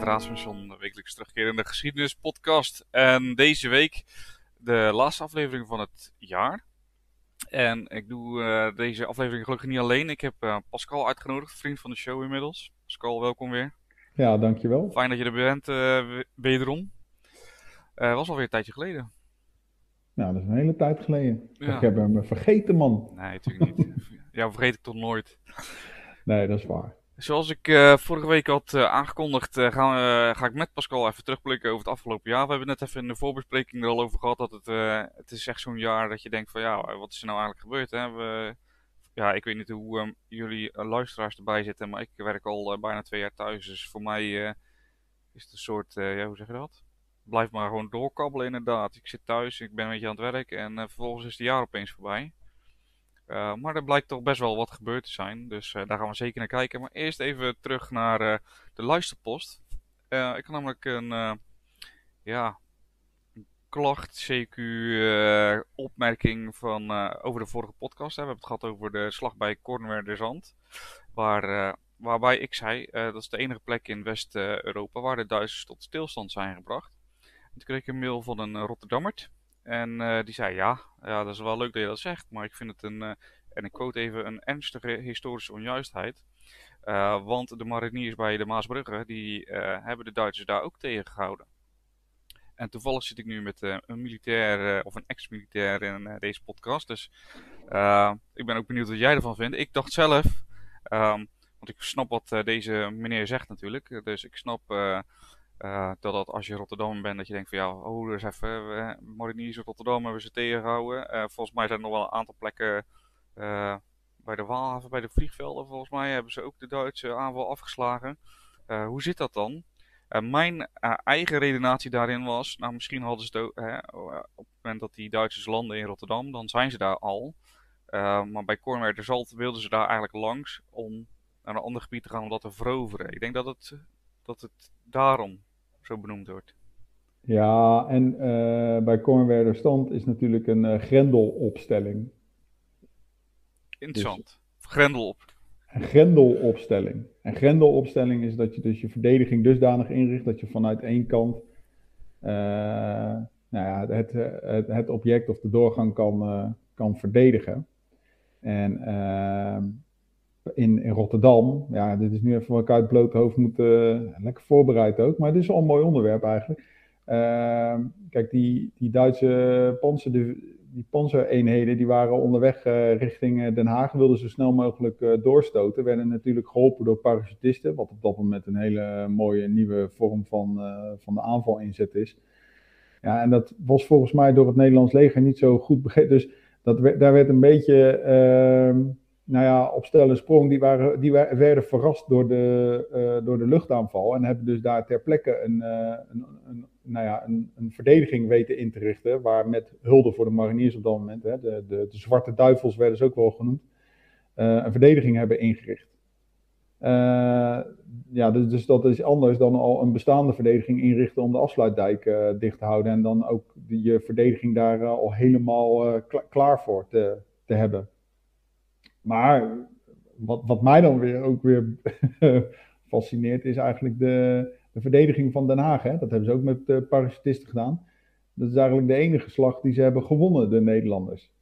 met Raadspension, wekelijks terugkerende geschiedenispodcast. En deze week de laatste aflevering van het jaar. En ik doe uh, deze aflevering gelukkig niet alleen. Ik heb uh, Pascal uitgenodigd, vriend van de show inmiddels. Pascal, welkom weer. Ja, dankjewel. Fijn dat je er bent, uh, wederom. was alweer een tijdje geleden. Nou, dat is een hele tijd geleden. Ja. Ik heb hem vergeten, man. Nee, natuurlijk niet. Jou vergeet ik toch nooit. Nee, dat is waar. Zoals ik uh, vorige week had uh, aangekondigd, uh, gaan ga ik met Pascal even terugblikken over het afgelopen jaar. We hebben net even in de voorbespreking er al over gehad dat het, het is echt zo'n jaar dat je denkt van ja, wat is er nou eigenlijk gebeurd? Hè? We, ja, ik weet niet hoe um, jullie luisteraars erbij zitten, maar ik werk al bijna twee jaar thuis. Dus voor mij is het een soort, ja, hoe zeg je dat? Blijf maar gewoon doorkabbelen inderdaad. Ik zit thuis, ik ben een beetje aan het werk en vervolgens is het jaar opeens voorbij. Uh, maar er blijkt toch best wel wat gebeurd te zijn. Dus uh, daar gaan we zeker naar kijken. Maar eerst even terug naar uh, de luisterpost. ik had namelijk een, ja, klacht, CQ, opmerking van, over de vorige podcast. Hè. We hebben het gehad over de slag bij Cornwall de Zand. Waar, waarbij ik zei, dat is de enige plek in West-Europa waar de Duitsers tot stilstand zijn gebracht. En toen kreeg ik een mail van een Rotterdammert. En uh, die zei, ja, ja, dat is wel leuk dat je dat zegt, maar ik vind het een, uh, en ik quote even, een ernstige historische onjuistheid. Uh, want de mariniers bij de Maasbrugge, die hebben de Duitsers daar ook tegengehouden. En toevallig zit ik nu met een militair, of een ex-militair in deze podcast, dus ik ben ook benieuwd wat jij ervan vindt. Ik dacht zelf, um, want ik snap wat deze meneer zegt natuurlijk, dus ik snap uh, dat als je Rotterdam bent, dat je denkt van ja, oh, dus even, uh, Mariniers in Rotterdam hebben ze tegengehouden. Uh, volgens mij zijn er nog wel een aantal plekken bij de Waalhaven, bij de vliegvelden, volgens mij hebben ze ook de Duitse aanval afgeslagen. hoe zit dat dan? mijn eigen redenatie daarin was, nou misschien hadden ze het ook, op het moment dat die Duitsers landen in Rotterdam, dan zijn ze daar al. maar bij Cornwall de Zalt wilden ze daar eigenlijk langs om naar een ander gebied te gaan om dat te veroveren. Ik denk dat het, dat het daarom zo benoemd wordt. Ja, en uh, bij Kornwerder Stand is natuurlijk een uh, grendelopstelling. Interessant. Dus, Grendelop. Een grendelopstelling. En grendelopstelling is dat je dus je verdediging dusdanig inricht dat je vanuit één kant uh, nou ja, het, het, het, object of de doorgang kan, kan verdedigen. En ehm, in, in Rotterdam. Ja, dit is nu even wat ik uit blote hoofd moet, uh, lekker voorbereid ook, maar dit is wel een mooi onderwerp eigenlijk. Uh, kijk, die, die Duitse panzer, die, die panzereenheden, die waren onderweg uh, richting Den Haag, wilden zo snel mogelijk doorstoten. Werden natuurlijk geholpen door parachutisten, wat op dat moment een hele mooie nieuwe vorm van, van de aanval inzet is. Ja, en dat was volgens mij door het Nederlands leger niet zo goed begrepen. Dus dat, daar werd een beetje ehm, nou ja, op stel sprong, die, waren, die werden verrast door de, uh, door de luchtaanval. En hebben dus daar ter plekke een, uh, een, een, nou ja, een, een, verdediging weten in te richten. Waar met hulde voor de mariniers op dat moment, hè, de, de, de zwarte duivels werden ze ook wel genoemd, uh, een verdediging hebben ingericht. ja, dus, dus, dat is anders dan al een bestaande verdediging inrichten om de afsluitdijk dicht te houden. En dan ook je verdediging daar al helemaal klaar voor te, te hebben. Maar wat, wat mij dan weer ook weer fascineert, is eigenlijk de, de verdediging van Den Haag. Hè? Dat hebben ze ook met de parachutisten gedaan. Dat is eigenlijk de enige slag die ze hebben gewonnen, de Nederlanders.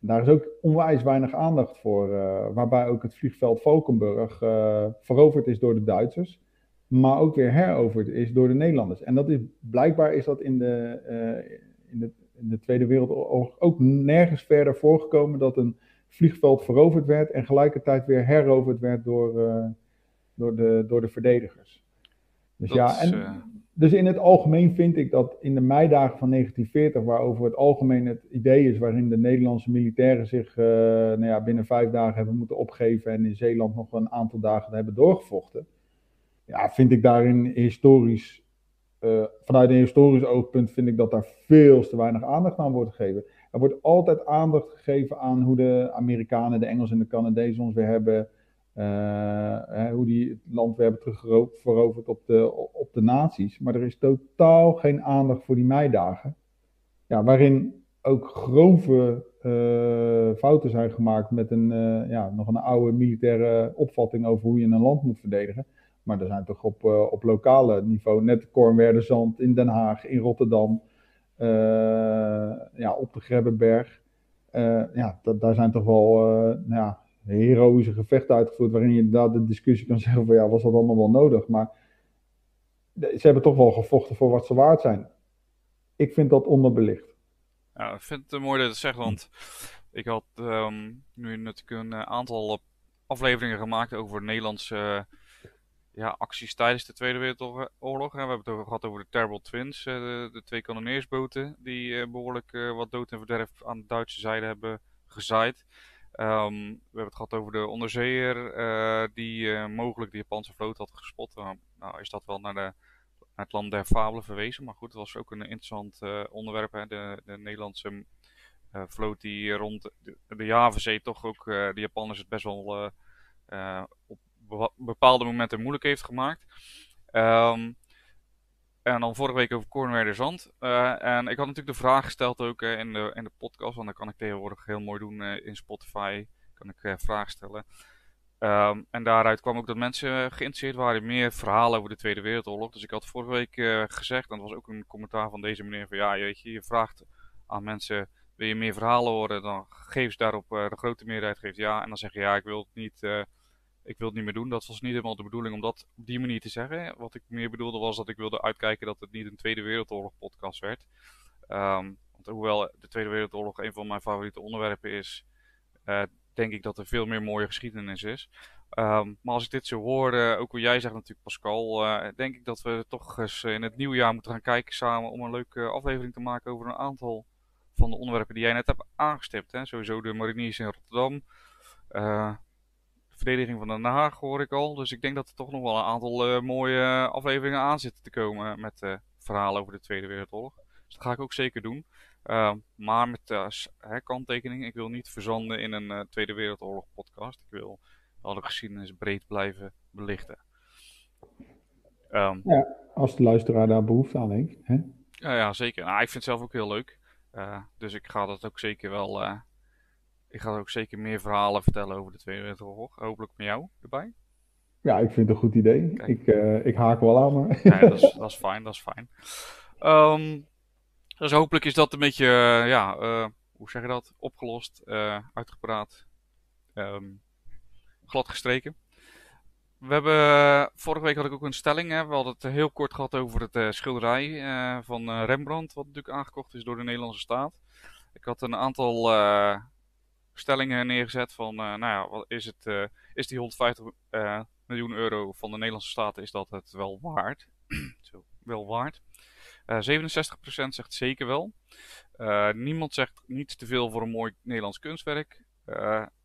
Daar is ook onwijs weinig aandacht voor, uh, waarbij ook het vliegveld Valkenburg uh, veroverd is door de Duitsers, maar ook weer heroverd is door de Nederlanders. En dat is blijkbaar is dat in de, uh, in in de Tweede Wereldoorlog ook nergens verder voorgekomen dat een vliegveld veroverd werd en gelijkertijd weer heroverd werd door, uh, door, de, door de verdedigers. Dus ja, en, uh... dus in het algemeen vind ik dat in de meidagen van 1940, waarover het algemeen het idee is waarin de Nederlandse militairen zich uh, nou ja, binnen vijf dagen hebben moeten opgeven en in Zeeland nog een aantal dagen hebben doorgevochten, ja, vind ik daarin historisch, vanuit een historisch oogpunt, vind ik dat daar veel te weinig aandacht aan wordt gegeven. Er wordt altijd aandacht gegeven aan hoe de Amerikanen, de Engelsen en de Canadezen ons weer hebben. Uh, hoe die het land weer hebben terugveroverd op de, op de naties. Maar er is totaal geen aandacht voor die meidagen. Ja, waarin ook grove uh, fouten zijn gemaakt met een, uh, ja, nog een oude militaire opvatting over hoe je een land moet verdedigen. Maar er zijn toch op, op lokale niveau, net Kornwerder Zand in Den Haag, in Rotterdam, ja, op de Grebbeberg. ja, daar zijn toch wel nou ja, heroïsche gevechten uitgevoerd, waarin je inderdaad de discussie kan zeggen van ja, was dat allemaal wel nodig? Maar ze hebben toch wel gevochten voor wat ze waard zijn. Ik vind dat onderbelicht. Ik vind het mooi dat je het zegt, want ik had ehm, nu natuurlijk een eh, aantal afleveringen gemaakt over Nederlandse ja, acties tijdens de Tweede Wereldoorlog. We hebben het gehad over de Terrible Twins, eh, de, de, twee kanoneersboten die eh, behoorlijk wat dood en verderf aan de Duitse zijde hebben gezaaid. Ehm, we hebben het gehad over de onderzeeër die mogelijk de Japanse vloot had gespot. nou is dat wel naar de het land der fabelen verwezen. Maar goed, het was ook een interessant onderwerp. Hè? De, de Nederlandse vloot die rond de, de Javenzee toch ook de Japanners het best wel op bepaalde momenten moeilijk heeft gemaakt. Um, en dan vorige week over Cornwall Zand. en ik had natuurlijk de vraag gesteld ook in, de, in de podcast. Want dat kan ik tegenwoordig heel mooi doen in Spotify. Kan ik vragen stellen. Um, en daaruit kwam ook dat mensen geïnteresseerd waren in meer verhalen over de Tweede Wereldoorlog. Dus ik had vorige week gezegd, en dat was ook een commentaar van deze meneer, van ja, weet je, je vraagt aan mensen, wil je meer verhalen horen, dan geef ze daarop, de grote meerderheid geeft ja. En dan zeg je ja, ik wil het niet, ik wil het niet meer doen. Dat was niet helemaal de bedoeling om dat op die manier te zeggen. Wat ik meer bedoelde was dat ik wilde uitkijken dat het niet een Tweede Wereldoorlog podcast werd. Um, want hoewel de Tweede Wereldoorlog een van mijn favoriete onderwerpen is, denk ik dat er veel meer mooie geschiedenis is. Um, maar als ik dit zo hoor, ook wat jij zegt natuurlijk Pascal, uh, denk ik dat we toch eens in het nieuwe jaar moeten gaan kijken samen om een leuke aflevering te maken over een aantal van de onderwerpen die jij net hebt aangestipt. Hè? Sowieso de mariniers in Rotterdam, de verdediging van Den Haag hoor ik al. Dus ik denk dat er toch nog wel een aantal mooie afleveringen aan zitten te komen met verhalen over de Tweede Wereldoorlog. Dus dat ga ik ook zeker doen. Uh, maar met uh, kanttekening, ik wil niet verzanden in een uh, Tweede Wereldoorlog podcast. Ik wil wel de geschiedenis breed blijven belichten. Um, ja, als de luisteraar daar behoefte aan heeft. Hè? Ja, ja, zeker. Nou, ik vind het zelf ook heel leuk. Dus ik ga dat ook zeker wel. Ik ga ook zeker meer verhalen vertellen over de Tweede Wereldoorlog. Hopelijk met jou erbij. Ja, ik vind het een goed idee. Ik, ik haak wel aan, maar. ja, dat, is, dat is fijn, dat is fijn. Um, dus hopelijk is dat een beetje, uh, ja, uh, hoe zeg je dat? Opgelost, uitgepraat, um, glad gestreken. We hebben, vorige week had ik ook een stelling, hè, we hadden het heel kort gehad over het schilderij van Rembrandt, wat natuurlijk aangekocht is door de Nederlandse staat. Ik had een aantal stellingen neergezet van, nou ja, wat is, het, is die 150 miljoen euro van de Nederlandse staat, is dat het wel waard? Wel waard. Uh, 67% zegt zeker wel. Niemand zegt niet te veel voor een mooi Nederlands kunstwerk.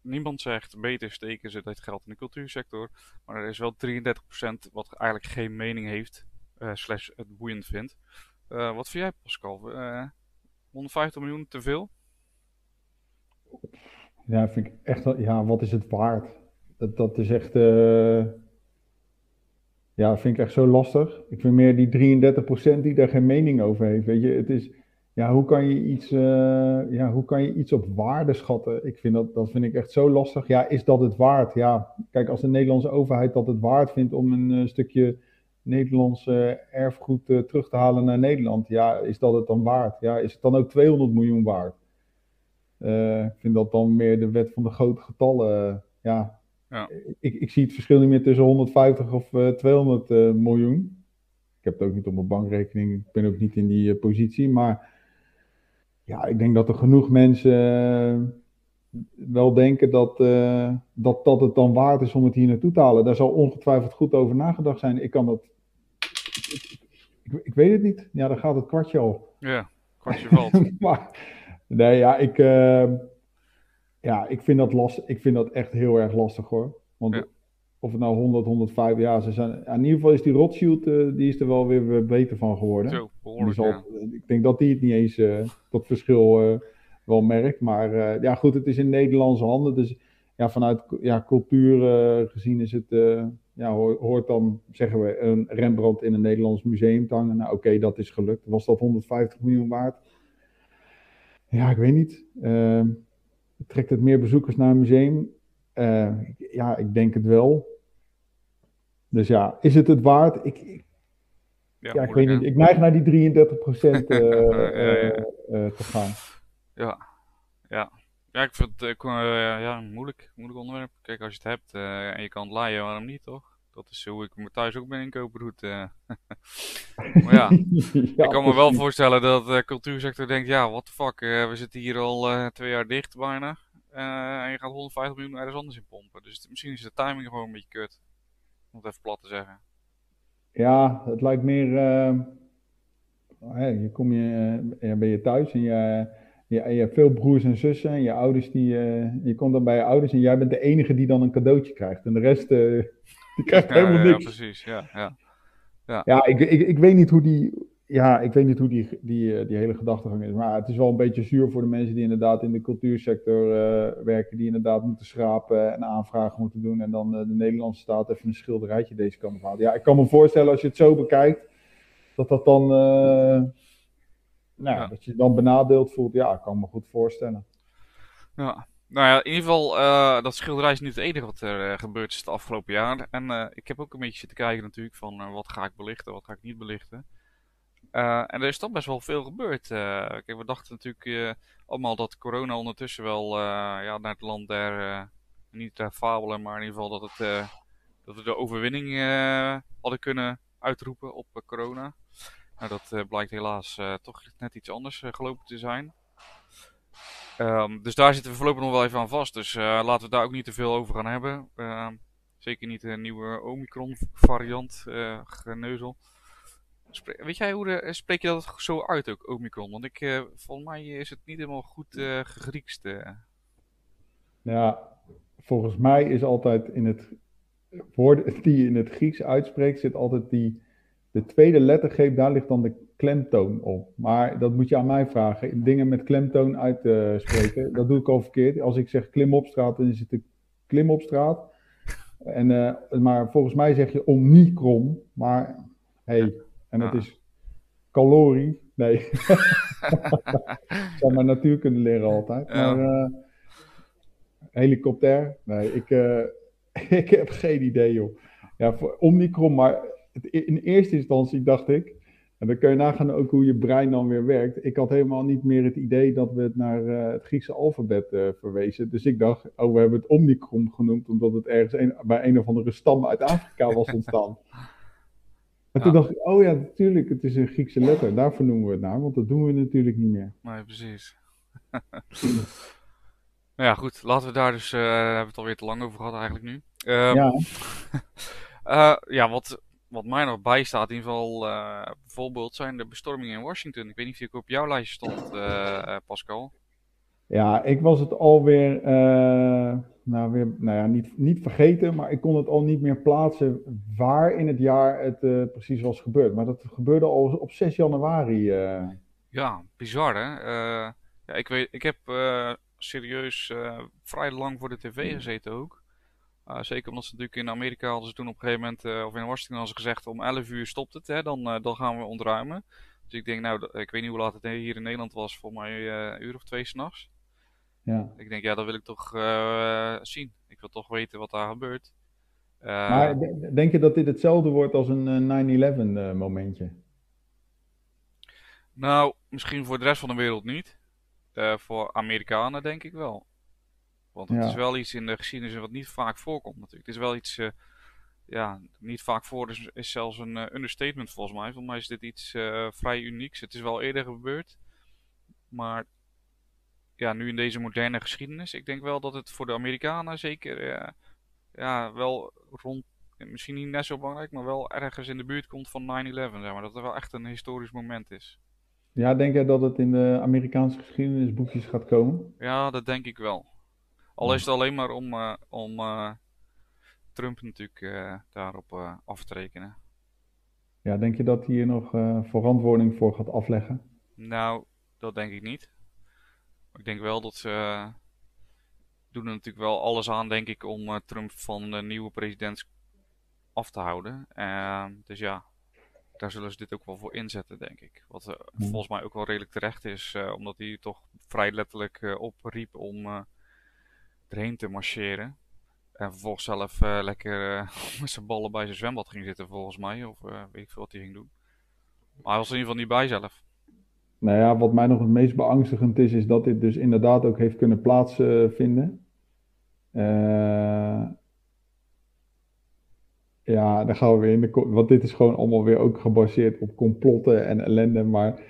Niemand zegt beter steken ze dat geld in de cultuursector. Maar er is wel 33% wat eigenlijk geen mening heeft, uh, slash het boeiend vindt. wat vind jij Pascal? 150 miljoen te veel? Ja, vind ik echt, ja, wat is het waard? Dat, dat is echt, ja, vind ik echt zo lastig. Ik vind meer die 33% die daar geen mening over heeft. Weet je, het is, ja, hoe kan je iets, uh, ja, hoe kan je iets op waarde schatten? Ik vind dat, dat vind ik echt zo lastig. Ja, is dat het waard? Ja, kijk, als de Nederlandse overheid dat het waard vindt om een uh, stukje Nederlands uh, erfgoed terug te halen naar Nederland, ja, is dat het dan waard? Ja, is het dan ook 200 miljoen waard? Ik vind dat dan meer de wet van de grote getallen. ja, ja. Ik, ik zie het verschil niet meer tussen 150 of uh, 200 uh, miljoen. Ik heb het ook niet op mijn bankrekening. Ik ben ook niet in die positie. Maar ja, ik denk dat er genoeg mensen eh, wel denken dat, uh, dat, dat het dan waard is om het hier naartoe te halen. Daar zal ongetwijfeld goed over nagedacht zijn. Ik kan dat. Ik, ik, ik weet het niet. Ja, dan gaat het kwartje al. Ja, kwartje valt. maar nee, ja, ik. Uh, ja, ik vind, dat last, ik vind dat echt heel erg lastig hoor. Want of het nou 100, 105, ja, ze zijn, in ieder geval is die Rothschild, uh, die is er wel weer beter van geworden. Zo, behoorlijk, zal, ja. Ik denk dat die het niet eens, uh, dat verschil uh, wel merkt. Maar ja, goed, het is in Nederlandse handen. Dus ja, vanuit ja, cultuur gezien is het, ja, hoort dan, zeggen we, een Rembrandt in een Nederlands museum te hangen. Nou oké, okay, dat is gelukt. Was dat 150 miljoen waard? Ja, ik weet niet. Ehm, Trekt het meer bezoekers naar een museum? Uh, ja, ik denk het wel. dus ja, is het het waard? Ik, ik ja, ik weet niet. Ik neig naar die 33% uh, te gaan. Ja, ja. Ja, ik vind het ja, moeilijk, moeilijk onderwerp. Kijk, als je het hebt en je kan het laaien, waarom niet, toch? Dat is hoe ik me thuis ook ben inkooproute. Uh. maar ja, ik kan me wel voorstellen dat de cultuursector denkt, ja, what the fuck, uh, we zitten hier al uh, twee jaar dicht bijna. en je gaat 150 miljoen ergens anders in pompen. Dus misschien is de timing gewoon een beetje kut. Om het even plat te zeggen. Ja, het lijkt meer, je kom je, ja, ben je thuis en je, je, je, hebt veel broers en zussen en je ouders die, je komt dan bij je ouders en jij bent de enige die dan een cadeautje krijgt. En de rest Die krijgt helemaal niks. Ja, precies. Ja, ja. Ja, ja ik, ik, ik weet niet hoe die, ja, ik weet niet hoe die, die, eh, die hele gedachtegang is. Maar het is wel een beetje zuur voor de mensen die inderdaad in de cultuursector uh, werken. Die inderdaad moeten schrapen en aanvragen moeten doen. En dan uh, de Nederlandse staat even een schilderijtje deze kant op halen. Ja, ik kan me voorstellen als je het zo bekijkt. Dat dat dan, uh, nou, ja. dat je dan benadeeld voelt. Ja, ik kan me goed voorstellen. Ja, nou ja, in ieder geval, uh, dat schilderij is niet het enige wat er uh, gebeurd is het afgelopen jaar. En uh, ik heb ook een beetje zitten kijken natuurlijk van wat ga ik belichten, wat ga ik niet belichten. en er is toch best wel veel gebeurd. kijk, we dachten natuurlijk allemaal dat corona ondertussen wel ja, naar het land der, niet der fabelen, maar in ieder geval dat, het, dat we de overwinning hadden kunnen uitroepen op corona. Nou, dat blijkt helaas toch net iets anders gelopen te zijn. Um, dus daar zitten we voorlopig nog wel even aan vast. Dus uh, laten we daar ook niet te veel over gaan hebben. Uh, zeker niet een nieuwe Omicron variant, uh, geneuzel. Weet jij hoe de, spreek je dat zo uit ook, Omicron? Want ik, volgens mij is het niet helemaal goed uh, gegriekst. Ja, volgens mij is altijd in het woord die je in het Grieks uitspreekt, zit altijd die, de tweede lettergreep, daar ligt dan de klemtoon op. Maar dat moet je aan mij vragen. Dingen met klemtoon uit te spreken, dat doe ik al verkeerd. Als ik zeg klim op straat, dan is het een klim op straat. En, uh, maar volgens mij zeg je omnicron. Maar hey, en het is calorie. Nee. ik zou mijn natuur kunnen leren altijd. Maar uh, helikopter. Nee, ik, ik heb geen idee, joh. Ja, voor omnicron, maar in eerste instantie dacht ik en dan kun je nagaan ook hoe je brein dan weer werkt. Ik had helemaal niet meer het idee dat we het naar uh, het Griekse alfabet uh, verwezen. Dus ik dacht, oh, we hebben het Omnicron genoemd, omdat het ergens een, bij een of andere stam uit Afrika was ontstaan. En toen dacht ik, oh ja, natuurlijk, het is een Griekse letter. Daarvoor noemen we het naar, want dat doen we natuurlijk niet meer. Nee, precies. nou ja, goed. Laten we daar dus, uh, hebben we het alweer te lang over gehad eigenlijk nu. Um, ja. ja, wat wat mij nog bijstaat, in ieder geval uh, bijvoorbeeld, zijn de bestormingen in Washington. Ik weet niet of ik op jouw lijstje stond, uh, Pascal. Ja, ik was het alweer, nou, weer, nou ja, niet, niet vergeten, maar ik kon het al niet meer plaatsen waar in het jaar het precies was gebeurd. Maar dat gebeurde al op 6 januari. Ja, bizar hè. ja, ik, weet, ik heb serieus vrij lang voor de tv gezeten ook. Uh, zeker omdat ze natuurlijk in Amerika hadden ze toen op een gegeven moment, uh, of in Washington hadden ze gezegd om 11 uur stopt het, hè, dan, uh, dan gaan we ontruimen. Dus ik denk, nou, ik weet niet hoe laat het hier in Nederland was, volgens mij een uur of twee s'nachts. Ja. Ik denk, ja, dat wil ik toch zien. Ik wil toch weten wat daar gebeurt. maar denk je dat dit hetzelfde wordt als een 9-11 momentje? Nou, misschien voor de rest van de wereld niet. voor Amerikanen denk ik wel. Want het is wel iets in de geschiedenis wat niet vaak voorkomt natuurlijk. Het is wel iets, uh, ja, niet vaak voor is, is zelfs een uh, understatement volgens mij. Volgens mij is dit iets uh, vrij unieks. Het is wel eerder gebeurd. Maar ja, nu in deze moderne geschiedenis, ik denk wel dat het voor de Amerikanen zeker ja, wel rond, misschien niet net zo belangrijk, maar wel ergens in de buurt komt van 9-11. Zeg maar. Dat het wel echt een historisch moment is. Ja, denk jij dat het in de Amerikaanse geschiedenisboekjes gaat komen? Ja, dat denk ik wel. Al is het alleen maar om, uh, om uh, Trump natuurlijk uh, daarop af te rekenen. Ja, denk je dat hij hier nog verantwoording voor gaat afleggen? Nou, dat denk ik niet. Ik denk wel dat ze doen er natuurlijk wel alles aan, denk ik, om Trump van de nieuwe president af te houden. Ehm, dus ja, daar zullen ze dit ook wel voor inzetten, denk ik. Wat volgens mij ook wel redelijk terecht is, omdat hij toch vrij letterlijk opriep om erheen te marcheren. En vervolgens zelf lekker met zijn ballen bij zijn zwembad ging zitten, volgens mij. Of weet ik veel wat hij ging doen. Maar hij was in ieder geval niet bij zelf. Nou ja, wat mij nog het meest beangstigend is, is dat dit dus inderdaad ook heeft kunnen plaatsvinden. Ja, dan gaan we weer in de. Want dit is gewoon allemaal weer ook gebaseerd op complotten en ellende. Maar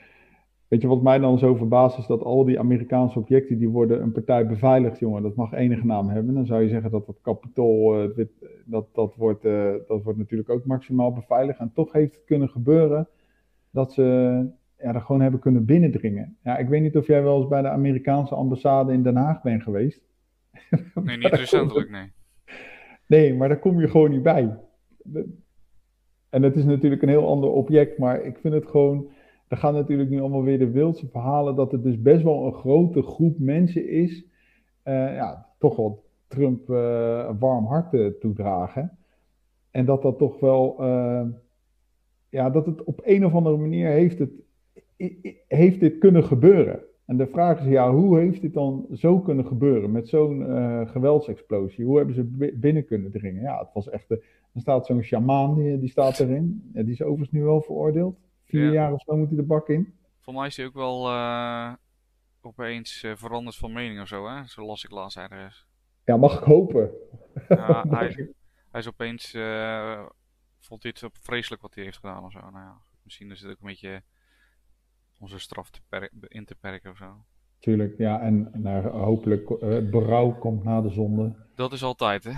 weet je wat mij dan zo verbaast is dat al die Amerikaanse objecten die worden een partij beveiligd, jongen. Dat mag enige naam hebben. Dan zou je zeggen dat dat kapitool, uh, dat, dat, wordt, uh, dat wordt natuurlijk ook maximaal beveiligd. En toch heeft het kunnen gebeuren dat ze ja, er gewoon hebben kunnen binnendringen. Ja, ik weet niet of jij wel eens bij de Amerikaanse ambassade in Den Haag bent geweest. Nee, niet recentelijk, nee. Nee, maar daar kom je gewoon niet bij. En het is natuurlijk een heel ander object, maar ik vind het gewoon. Er gaan natuurlijk nu allemaal weer de wildste verhalen dat het dus best wel een grote groep mensen is. Uh, ja, toch wel Trump uh, warm hart toedragen. En dat dat toch wel. Uh, ja, dat het op een of andere manier heeft, het, heeft dit kunnen gebeuren. En de vraag is, ja, hoe heeft dit dan zo kunnen gebeuren met zo'n geweldsexplosie? Hoe hebben ze binnen kunnen dringen? Ja, het was echt, er staat zo'n shamaan, die, die staat erin. Ja, die is overigens nu wel veroordeeld. Vier jaar of zo moet hij de bak in. Voor mij is hij ook wel uh, opeens uh, veranderd van mening of zo, hè? Zo las ik laatst ergens. Ja, mag ik hopen. Ja, hij, hij, is opeens, vond hij het vreselijk wat hij heeft gedaan of zo. Nou ja, misschien is het ook een beetje onze straf te in te perken of zo. Tuurlijk, ja, en nou, hopelijk uh, het berouw komt na de zonde. Dat is altijd, hè.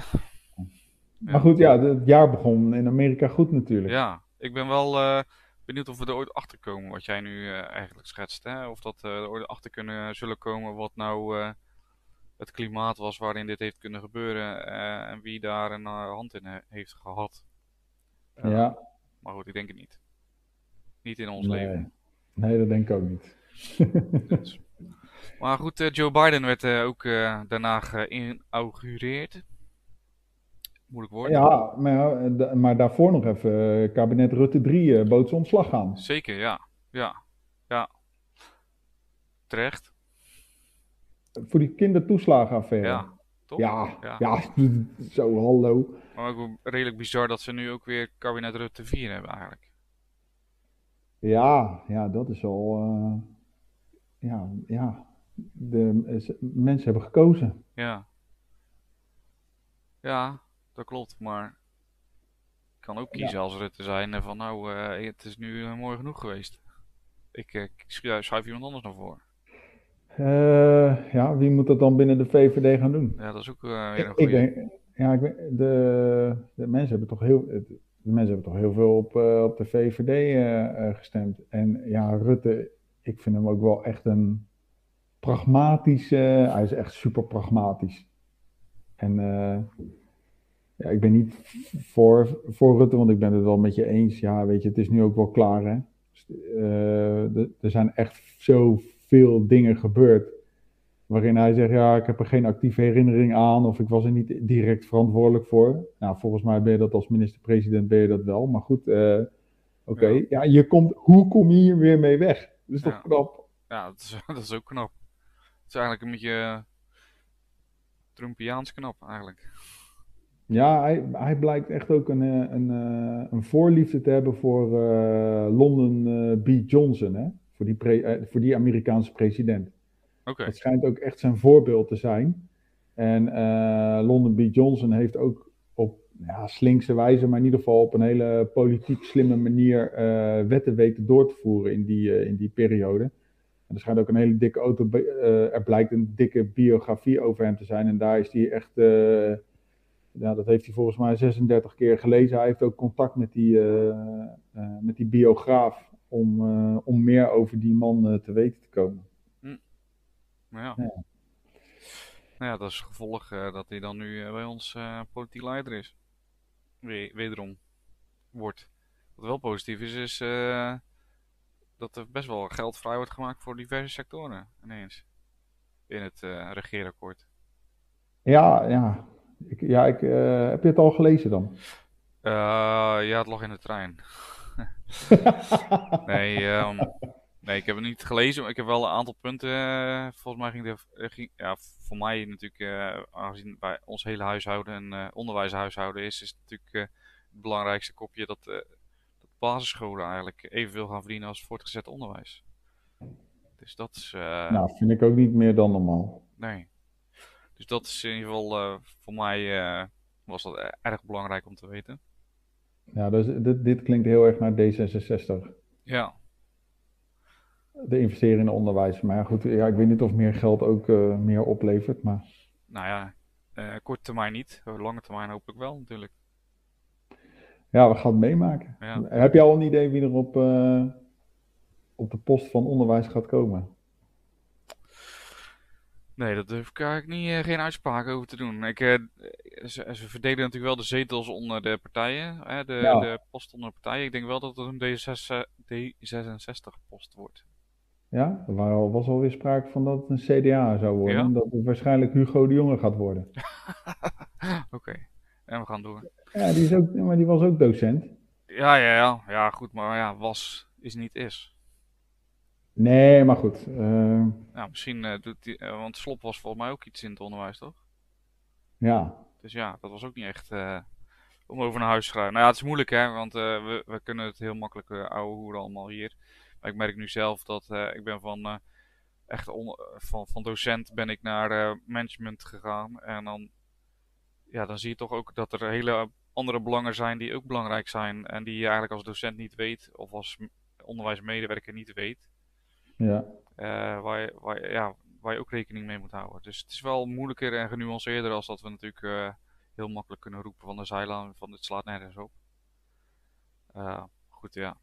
Maar goed, ja, het jaar begon in Amerika goed natuurlijk. Ja, ik ben wel uh, benieuwd of we er ooit achter komen, wat jij nu uh, eigenlijk schetst. Hè? Of dat we er ooit achter kunnen zullen komen wat nou het klimaat was waarin dit heeft kunnen gebeuren en wie daar een hand in heeft gehad. ja. Maar goed, ik denk het niet. Niet in ons leven. Nee, dat denk ik ook niet. dus. Maar goed, Joe Biden werd ook daarna geïnaugureerd. Moeilijk woord. Ja, maar, maar daarvoor nog even kabinet Rutte 3 bood zijn ontslag aan. Zeker, ja. Ja, ja. Terecht. Voor die kindertoeslagenaffaire. Ja, toch? Ja, ja. ja zo hallo. Maar ook redelijk bizar dat ze nu ook weer kabinet Rutte 4 hebben eigenlijk. Ja, ja, dat is al. Uh, ja, ja. De mensen hebben gekozen. Ja. Ja, dat klopt. Maar ik kan ook kiezen ja. als Rutte zijn van nou, uh, het is nu uh, mooi genoeg geweest. Ik, ik schuif iemand anders naar voren. ja, wie moet dat dan binnen de VVD gaan doen? Ja, dat is ook weer een goede. Ik denk, ja, ik de, de mensen hebben toch heel de mensen hebben toch heel veel op, uh, op de VVD uh, uh, gestemd. En ja, Rutte, ik vind hem ook wel echt een pragmatische. hij is echt super pragmatisch. En ja, ik ben niet voor, voor Rutte, want ik ben het wel met je eens. Ja, weet je, het is nu ook wel klaar. Hè? er zijn echt zoveel dingen gebeurd waarin hij zegt, ja, ik heb er geen actieve herinnering aan of ik was er niet direct verantwoordelijk voor. Nou, volgens mij ben je dat als minister-president ben je dat wel, maar goed, uh, oké. Ja. ja. je komt, hoe kom je hier weer mee weg? Dat is toch knap? Ja, dat is, dat is ook knap. Het is eigenlijk een beetje Trumpiaans knap, eigenlijk. Ja, hij, hij blijkt echt ook een, eh, een, een, eh, een voorliefde te hebben voor uh, London B. Johnson, hè? Voor, die pre, voor die Amerikaanse president. Okay. Het schijnt ook echt zijn voorbeeld te zijn. En London B. Johnson heeft ook op ja, slinkse wijze, maar in ieder geval op een hele politiek slimme manier wetten weten door te voeren in die, in die periode. En er schijnt ook een hele dikke auto, er blijkt een dikke biografie over hem te zijn. En daar is hij echt, ja, dat heeft hij volgens mij 36 keer gelezen. Hij heeft ook contact met die, met die biograaf om, om meer over die man te weten te komen. Ja. ja. Nou ja, dat is het gevolg uh, dat hij dan nu uh, bij ons uh, politiek leider is. We wederom wordt. Wat wel positief is, is dat er best wel geld vrij wordt gemaakt voor diverse sectoren ineens. In het regeerakkoord. Ja, ja. Ik, ja ik, heb je het al gelezen dan? ja, het lag in de trein. nee, um, Nee, ik heb het niet gelezen, maar ik heb wel een aantal punten. eh, volgens mij ging de. Ging, ja, voor mij natuurlijk, eh, aangezien bij ons hele huishouden een eh, onderwijshuishouden is, is het natuurlijk eh, het belangrijkste kopje dat, eh, dat basisscholen eigenlijk evenveel gaan verdienen als voortgezet onderwijs. Dus dat is. eh, Nou, vind ik ook niet meer dan normaal. Nee. Dus dat is in ieder geval eh, voor mij eh, was dat e- erg belangrijk om te weten. Ja, dus dit, dit klinkt heel erg naar D66. Ja, De investeren in onderwijs. Maar ja, goed, ja, ik weet niet of meer geld ook eh, meer oplevert. Maar nou ja, eh korte termijn niet, lange termijn hopelijk wel natuurlijk. ja, we gaan het meemaken. Ja. Heb je al een idee wie er op, op de post van onderwijs gaat komen? Nee, dat durf ik eigenlijk niet, eh, geen uitspraak over te doen. Ik, eh, ze, ze verdelen natuurlijk wel de zetels onder de partijen, hè, de, Ja. de post onder de partijen. Ik denk wel dat het een D66 D66-post wordt. Ja, er was alweer sprake van dat het een CDA zou worden. Ja? En dat het waarschijnlijk Hugo de Jonge gaat worden. Oké, en we gaan door. Ja, die, is ook, maar die was ook docent. Ja, ja, ja, ja, goed, maar ja, was is niet is. Nee, maar goed. Nou, misschien eh, doet die, eh, want Slop was volgens mij ook iets in het onderwijs, toch? ja, Dus ja, dat was ook niet echt om over naar huis te schrijven. Nou ja, het is moeilijk hè, want we, we kunnen het heel makkelijk uh, ouwe hoeren allemaal hier. Maar ik merk nu zelf dat ik ben van echt on- van, van docent ben ik naar management gegaan. En dan, ja, dan zie je toch ook dat er hele andere belangen zijn die ook belangrijk zijn. En die je eigenlijk als docent niet weet of als onderwijsmedewerker niet weet. Ja. eh, waar, je, waar, je- ja, waar je ook rekening mee moet houden. Dus het is wel moeilijker en genuanceerder als dat we natuurlijk eh, heel makkelijk kunnen roepen van de zijlaan van dit slaat nergens op. Eh, goed, ja.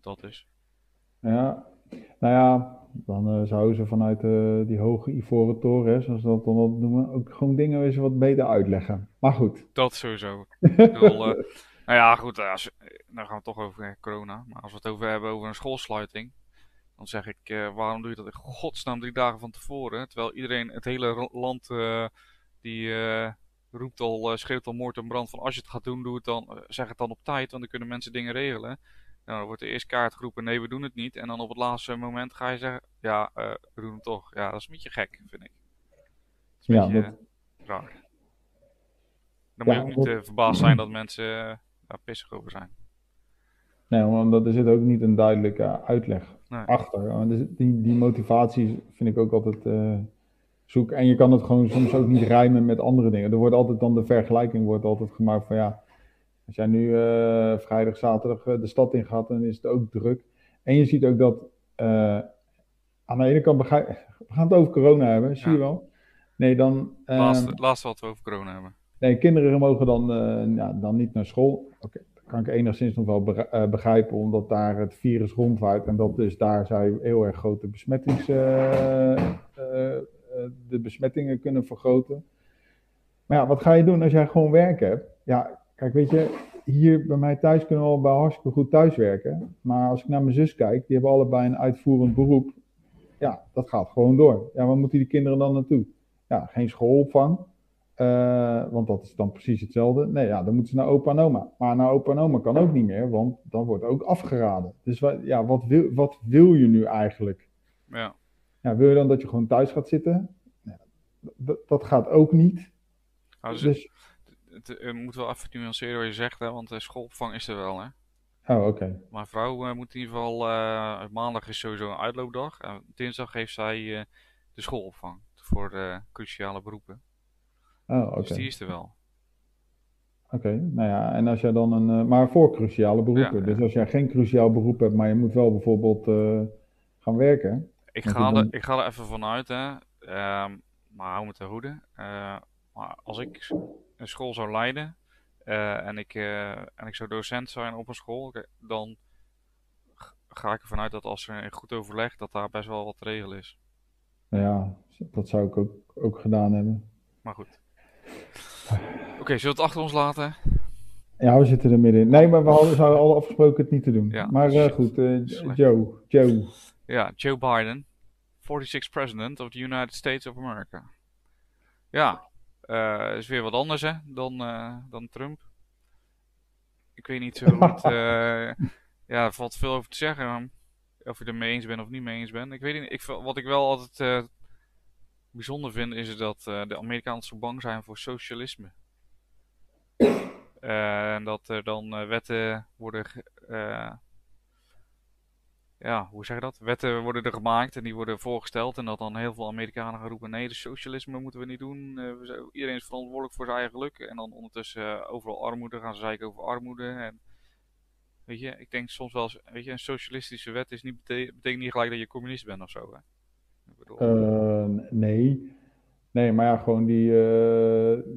Dat is. Ja, nou ja, dan zouden ze vanuit die hoge ivoren toren, zoals ze dat dan altijd noemen, ook gewoon dingen eens wat beter uitleggen. Maar goed. Dat sowieso. Ik bedoel, nou ja, goed, als, dan gaan we het toch over corona. Maar als we het over hebben over een schoolsluiting, dan zeg ik, eh, waarom doe je dat in godsnaam drie dagen van tevoren? Terwijl iedereen, het hele land, eh, die eh, roept al, schreeuwt al moord en brand van als je het gaat doen, doe het dan, zeg het dan op tijd, want dan kunnen mensen dingen regelen. Nou, dan wordt er eerst kaart geroepen, nee, we doen het niet. En dan op het laatste moment ga je zeggen, ja, we doen het toch. Ja, dat is een beetje gek, vind ik. Dat is een Ja, beetje dat- raar. Dan moet je ook niet dat- verbaasd zijn dat mensen daar pissig over zijn. Nee, omdat er zit ook niet een duidelijke uitleg Nee. achter. Er zit- Die, die motivatie vind ik ook altijd eh, zoek. En je kan het gewoon soms ook niet rijmen met andere dingen. Er wordt altijd dan de vergelijking wordt altijd gemaakt van ja, als jij nu eh, vrijdag, zaterdag eh, de stad in gaat, dan is het ook druk. En je ziet ook dat eh, aan de ene kant begrijp we gaan het over corona hebben, zie Ja. je wel. Nee, dan, eh, Laatste, laatste wat we over corona hebben. Nee, kinderen mogen dan, ja, dan niet naar school. Oké, kan ik enigszins nog wel eh, begrijpen, omdat daar het virus rondwaait en dat dus daar zij heel erg grote besmettings, eh, eh, de besmettingen kunnen vergroten. Maar ja, wat ga je doen als jij gewoon werk hebt? Ja, kijk, weet je, hier bij mij thuis kunnen we al bij hartstikke goed thuiswerken. Maar als ik naar mijn zus kijk, die hebben allebei een uitvoerend beroep. Ja, dat gaat gewoon door. Ja, waar moeten die kinderen dan naartoe? Ja, geen schoolopvang. Eh, want dat is dan precies hetzelfde. Nee, ja, dan moeten ze naar opa en oma. Maar naar opa en oma kan ook niet meer, want dan wordt ook afgeraden. Dus wa- ja, wat, wil, wat wil je nu eigenlijk? Ja, Ja, wil je dan dat je gewoon thuis gaat zitten? Ja, dat, gaat ook niet. nou, dus, Dus, het, het, het moet wel even nuanceren wat je zegt, hè, want de schoolopvang is er wel. Hè. oh, oké. Mijn vrouw eh, moet in ieder geval, eh, maandag is sowieso een uitloopdag. En dinsdag heeft zij eh, de schoolopvang voor eh, cruciale beroepen. Oh, oké. Dus die is er wel. Oké, nou ja, en als jij dan een, eh, maar voor cruciale beroepen. Ja, Dus als jij geen cruciaal beroep hebt, maar je moet wel bijvoorbeeld eh, gaan werken. Ik ga, er, ik ga er even vanuit, hè. Ehm, maar hou me te hoede. Eh, maar als ik een school zou leiden en, ik, en ik zou docent zijn op een school, dan ga ik ervan uit dat als er een goed overleg, dat daar best wel wat te regelen is. Nou ja, dat zou ik ook, ook gedaan hebben. Maar goed. Oké, zullen we het achter ons laten? Ja, we zitten er middenin. Nee, maar we hadden, zouden al afgesproken het niet te doen. Ja, maar eh, goed, eh. Joe, Joe. Ja, Joe Biden, 46th President of the United States of America. Ja, eh is weer wat anders hè, dan, dan Trump. Ik weet niet zo hoe het... ja, er valt veel over te zeggen. Of je er mee eens bent of niet mee eens bent. Ik weet niet. Ik, wat ik wel altijd uh, bijzonder vind, is dat uh, de Amerikanen zo bang zijn voor socialisme. en dat er dan wetten worden ja, hoe zeg je dat? Wetten worden er gemaakt en die worden voorgesteld. En dat dan heel veel Amerikanen gaan roepen: nee, de socialisme moeten we niet doen. Iedereen is verantwoordelijk voor zijn eigen geluk. En dan ondertussen overal armoede gaan ze zeiken over armoede. En weet je, ik denk soms wel weet je, een socialistische wet is niet betekent niet gelijk dat je communist bent of zo. Hè? Uh, nee. Nee, maar ja, gewoon die,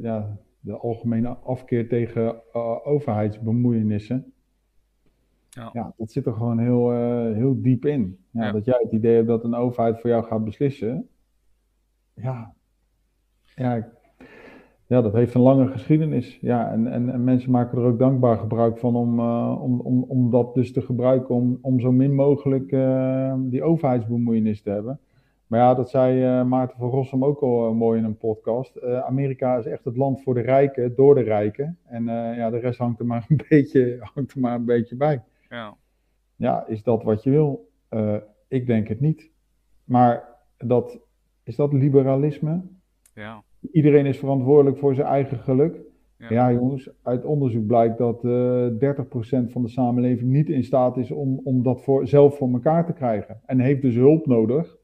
ja, de algemene afkeer tegen overheidsbemoeienissen. Ja. ja, dat zit er gewoon heel, uh, heel diep in. Ja, Dat jij het idee hebt dat een overheid voor jou gaat beslissen. Ja, ja, ja dat heeft een lange geschiedenis. Ja, en, en, en mensen maken er ook dankbaar gebruik van om, om, om, om dat dus te gebruiken om, om zo min mogelijk die overheidsbemoeienis te hebben. Maar ja, dat zei Maarten van Rossum ook al mooi in een podcast. Amerika is echt het land voor de rijken, door de rijken. En ja, de rest hangt er maar een beetje, hangt er maar een beetje bij. Ja. Ja, is dat wat je wil? Ik denk het niet. Maar dat, is dat liberalisme? Ja. Iedereen is verantwoordelijk voor zijn eigen geluk. Ja, ja jongens, uit onderzoek blijkt dat uh, eh, 30% van de samenleving niet in staat is om, om dat voor, zelf voor elkaar te krijgen. En heeft dus hulp nodig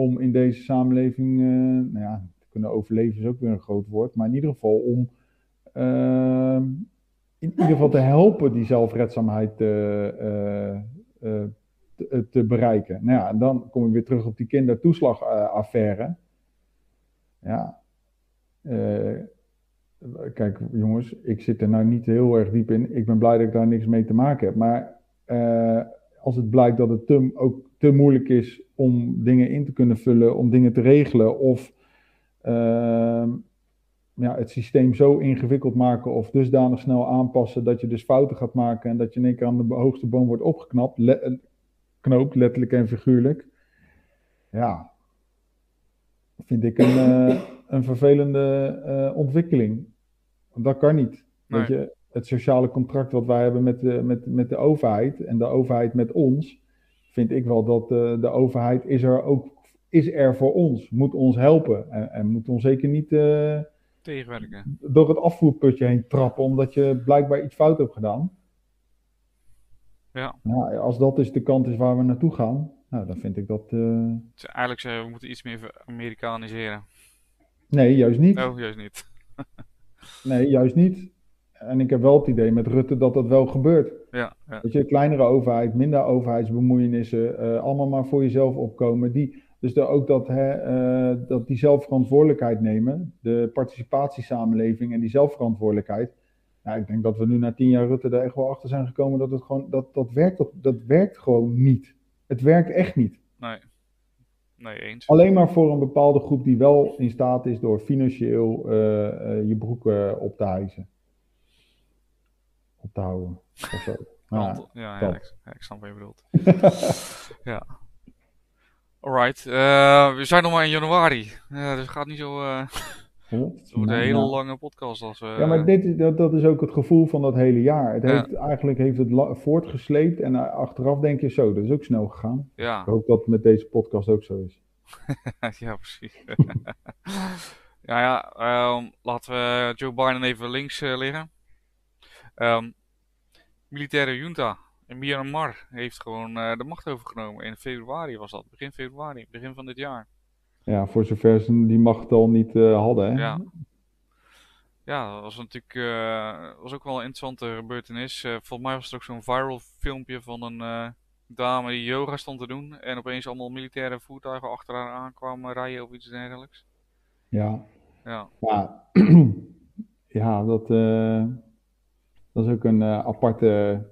om in deze samenleving uh, nou ja, te kunnen overleven, is ook weer een groot woord. Maar in ieder geval om in ieder geval te helpen die zelfredzaamheid uh, uh, te, te, bereiken. Nou ja, en dan kom ik weer terug op die kindertoeslagaffaire. ja. kijk, jongens, ik zit er nou niet heel erg diep in. Ik ben blij dat ik daar niks mee te maken heb. Maar als het blijkt dat het te, ook te moeilijk is om dingen in te kunnen vullen, om dingen te regelen, of ehm, ja, het systeem zo ingewikkeld maken of dusdanig snel aanpassen dat je dus fouten gaat maken en dat je in één keer aan de hoogste boom wordt opgeknapt, le knoopt, letterlijk en figuurlijk. Ja, vind ik een, uh, een vervelende uh, ontwikkeling. Dat kan niet. Nee. Weet je, het sociale contract wat wij hebben met de, met, met de overheid en de overheid met ons, vind ik wel dat de, de overheid is er ook is er voor ons, moet ons helpen en, en moet ons zeker niet uh, tegenwerken. Door het afvoerputje heen trappen, omdat je blijkbaar iets fout hebt gedaan. Ja. Nou, als dat dus de kant is waar we naartoe gaan, nou, dan vind ik dat. Uh... eigenlijk zeggen we moeten iets meer Amerikaniseren. Nee, juist niet. Oh, juist niet. nee, juist niet. En ik heb wel het idee met Rutte dat dat wel gebeurt. Ja, ja. Dat je, kleinere overheid, minder overheidsbemoeienissen, uh, allemaal maar voor jezelf opkomen. Die, dus ook dat, hè, uh, dat die zelfverantwoordelijkheid nemen, de participatiesamenleving en die zelfverantwoordelijkheid. Ja, ik denk dat we nu na tien jaar Rutte er echt wel achter zijn gekomen dat het gewoon, dat, dat, werkt, dat, dat werkt gewoon niet. Het werkt echt niet. Nee. Nee, eens. Alleen maar voor een bepaalde groep die wel in staat is door financieel uh, je broek op te hijsen. Op te houden. Of zo. Ja, ja, ja, ik, ik snap wat je bedoelt. ja. Alright, uh, we zijn nog maar in januari. Uh, dus het gaat niet zo. Uh, het wordt een hele lange podcast. Als, ja, maar dit, dat, dat is ook het gevoel van dat hele jaar. Het heeft, Eigenlijk heeft het voortgesleept en achteraf denk je zo, dat is ook snel gegaan. Ja. Ik hoop dat het met deze podcast ook zo is. ja, precies. ja, ja um, laten we Joe Biden even links liggen. Um, militaire junta en Myanmar heeft gewoon uh, de macht overgenomen. In februari was dat, begin februari, begin van dit jaar. Ja, voor zover ze die macht al niet uh, hadden. Hè? Ja. ja, dat was natuurlijk uh, was ook wel een interessante gebeurtenis. volgens mij was het ook zo'n viral filmpje van een dame die yoga stond te doen. En opeens allemaal militaire voertuigen achter haar aankwamen rijden of iets dergelijks. Ja. Ja, ja, ja dat, dat is ook een aparte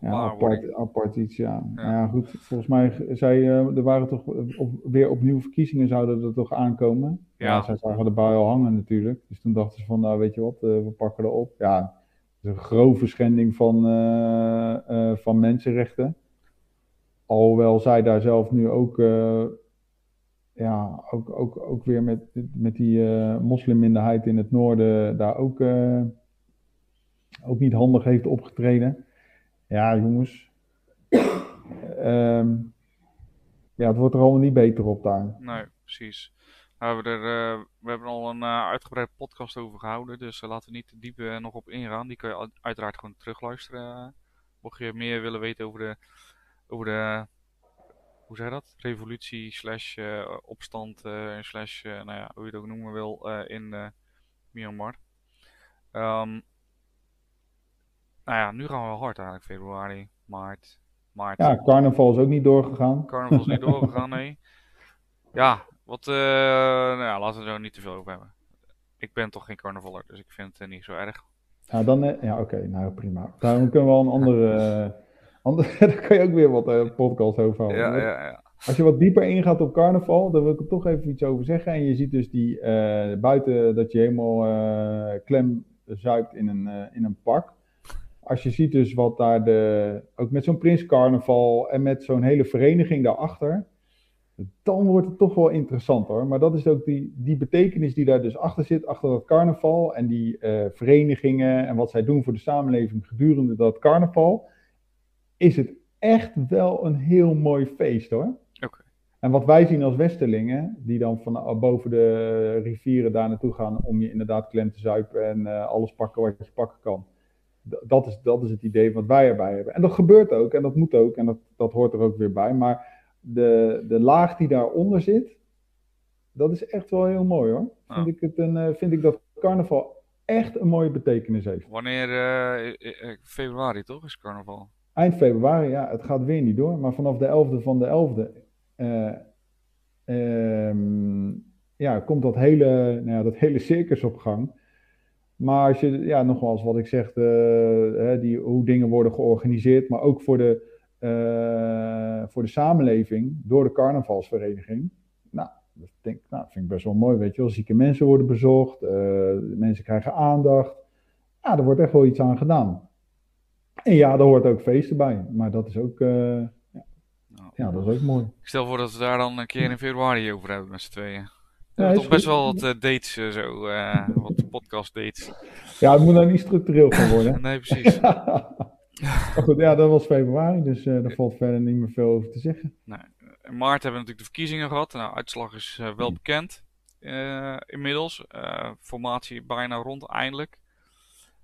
ja, apart, apart iets, ja. ja. Nou ja. goed. Volgens mij zei uh, er waren toch op, weer opnieuw verkiezingen zouden er toch aankomen. Ja. ja zij zagen de bui al hangen natuurlijk. Dus toen dachten ze van, nou weet je wat, we pakken erop. Ja, het is een grove schending van, uh, van mensenrechten. Alhoewel zij daar zelf nu ook, ja, ook, ook, ook weer met, met die moslimminderheid in het noorden daar ook, ook niet handig heeft opgetreden. Ja, jongens. ehm, ja, het wordt er allemaal niet beter op daar. Nee, precies. Nou, we, hebben er, eh, we hebben al een uh, uitgebreide podcast over gehouden, dus uh, laten we niet te diep nog op ingaan. Die kun je uiteraard gewoon terugluisteren. mocht je meer willen weten over de, over de hoe zeg dat? Revolutie slash opstand slash, nou ja, hoe je het ook noemen wil, in Myanmar. Um, nou ja, nu gaan we wel hard eigenlijk, februari, maart, maart. Ja, carnaval is ook niet doorgegaan. Carnaval is niet doorgegaan, nee. Ja, wat, uh, nou ja, laten we er niet te veel over hebben. Ik ben toch geen carnavaller, dus ik vind het uh, niet zo erg. Ja, dan, uh, ja oké, okay, nou prima. Daarom kunnen we wel een andere, andere daar kan je ook weer wat podcast over houden. Ja, ja, ja. Als je wat dieper ingaat op carnaval, dan wil ik er toch even iets over zeggen. En je ziet dus die buiten dat je helemaal klem zuipt in een, in een pak als je ziet dus wat daar de, ook met zo'n Prins Carnaval en met zo'n hele vereniging daarachter, dan wordt het toch wel interessant hoor. Maar dat is ook die, die betekenis die daar dus achter zit, achter dat carnaval en die uh, verenigingen en wat zij doen voor de samenleving gedurende dat carnaval, is het echt wel een heel mooi feest hoor. Okay. En wat wij zien als Westerlingen, die dan van boven de rivieren daar naartoe gaan om je inderdaad klem te zuipen en uh, alles pakken wat je pakken kan dat is, dat is het idee wat wij erbij hebben. En dat gebeurt ook en dat moet ook en dat, dat hoort er ook weer bij. Maar de, de laag die daaronder zit, dat is echt wel heel mooi hoor. Vind, ik het een, eh, vind ik dat carnaval echt een mooie betekenis heeft. Wanneer, uh, februari toch, is carnaval? Eind februari, ja, het gaat weer niet door. Maar vanaf de 11e van de 11e uh, uh, ja, komt dat hele, nou ja, dat hele circus op gang. Maar als je, ja, nogmaals wat ik zeg, uh, die, hoe dingen worden georganiseerd, maar ook voor de, uh, voor de samenleving door de carnavalsvereniging. Nou, dat denk, nou, vind ik best wel mooi, weet je wel. Zieke mensen worden bezocht, uh, mensen krijgen aandacht. Ja, er wordt echt wel iets aan gedaan. En ja, er hoort ook feesten bij, maar dat is ook, ja, ja, dat is ook mooi. Ik stel voor dat we daar dan een keer in februari over hebben met z'n tweeën. Hebben toch best wel wat uh, dates, uh, zo, uh, wat podcast dates. Ja, het moet nou niet structureel gaan worden. nee, precies. maar goed, ja, dat was februari, dus daar valt verder niet meer veel over te zeggen. In maart hebben we natuurlijk de verkiezingen gehad. Nou, uitslag is wel bekend inmiddels. formatie bijna rond, eindelijk.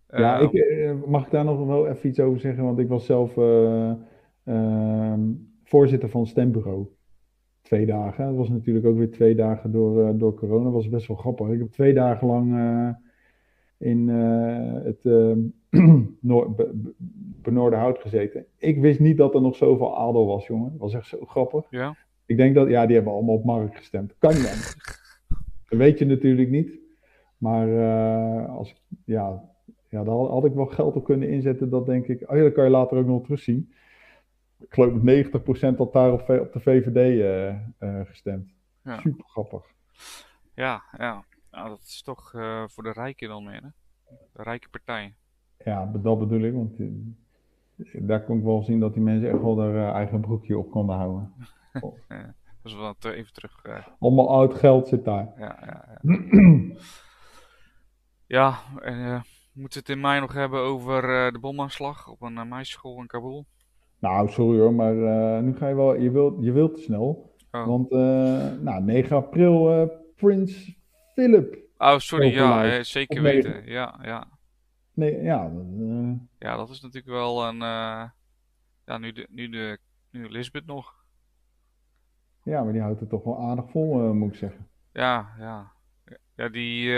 ja, ik, mag ik daar nog wel even iets over zeggen? Want ik was zelf ehm, voorzitter van het stembureau twee dagen. Het was natuurlijk ook weer twee dagen door, uh, door corona. Dat was best wel grappig. Ik heb twee dagen lang uh, in uh, het Noord, Benoordenhout gezeten. Ik wist niet dat er nog zoveel adel was, jongen. Dat was echt zo grappig. Ja. Ik denk dat, ja, die hebben allemaal op Mark gestemd. Kan niet Dat weet je natuurlijk niet. Maar als, ja, ja, daar had ik wel geld op kunnen inzetten. Dat denk ik. Oh ja, dat kan je later ook nog terugzien ik geloof dat 90% had daar op, op de VVD uh, uh, gestemd. Ja. Super grappig. Ja, ja. Nou, dat is toch uh, voor de rijken dan meer, hè? De rijke partij. Ja, dat bedoel ik, want eh, daar kon ik wel zien dat die mensen echt wel hun eigen broekje op konden houden. Oh. dat is wel even terug. Allemaal oud geld zit daar. Ja, ja, ja. ja en moeten we het in mei nog hebben over de bomaanslag op een meisjesschool in Kabul? Nou, sorry hoor, maar uh, nu ga je wel, je wilt, je wilt te snel. Oh. Want uh, nou, 9 april, uh, Prins Philip. Oh, sorry, ja, zeker weten. Ja, ja. Nee, ja. ja, dat is natuurlijk wel een. ja, nu, de, nu, de, nu Lisbeth nog. Ja, maar die houdt het toch wel aardig vol, moet ik zeggen. Ja, ja. Ja, die.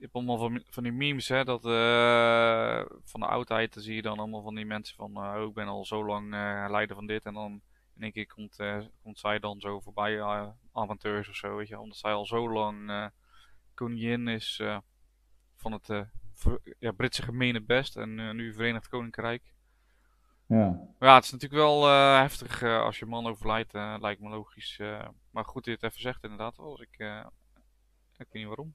Je hebt allemaal van, van die memes, hè, dat uh, van de oudheid, dan zie je dan allemaal van die mensen van, uh, oh, ik ben al zo lang uh, leider van dit. En dan in één keer komt, komt zij dan zo voorbij, amateurs of zo, weet je, omdat zij al zo lang koningin is van het ja, Britse gemene best en nu Verenigd Koninkrijk. Ja. ja, het is natuurlijk wel heftig als je man overlijdt, lijkt me logisch. maar goed het even zegt inderdaad, als ik, ik weet niet waarom.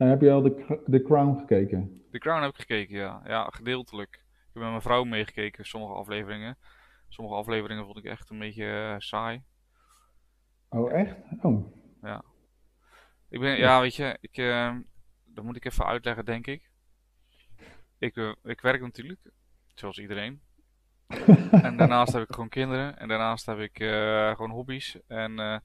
En heb je al de, de Crown gekeken? De Crown heb ik gekeken, ja. Ja, gedeeltelijk. Ik heb met mijn vrouw meegekeken, sommige afleveringen. Sommige afleveringen vond ik echt een beetje uh, saai. Oh, echt? Oh. Ja. Ik ben, ja, weet je, ik, uh, dat moet ik even uitleggen, denk ik. Ik, uh, ik werk natuurlijk, zoals iedereen. en daarnaast heb ik gewoon kinderen. En daarnaast heb ik eh, gewoon hobby's. En eh,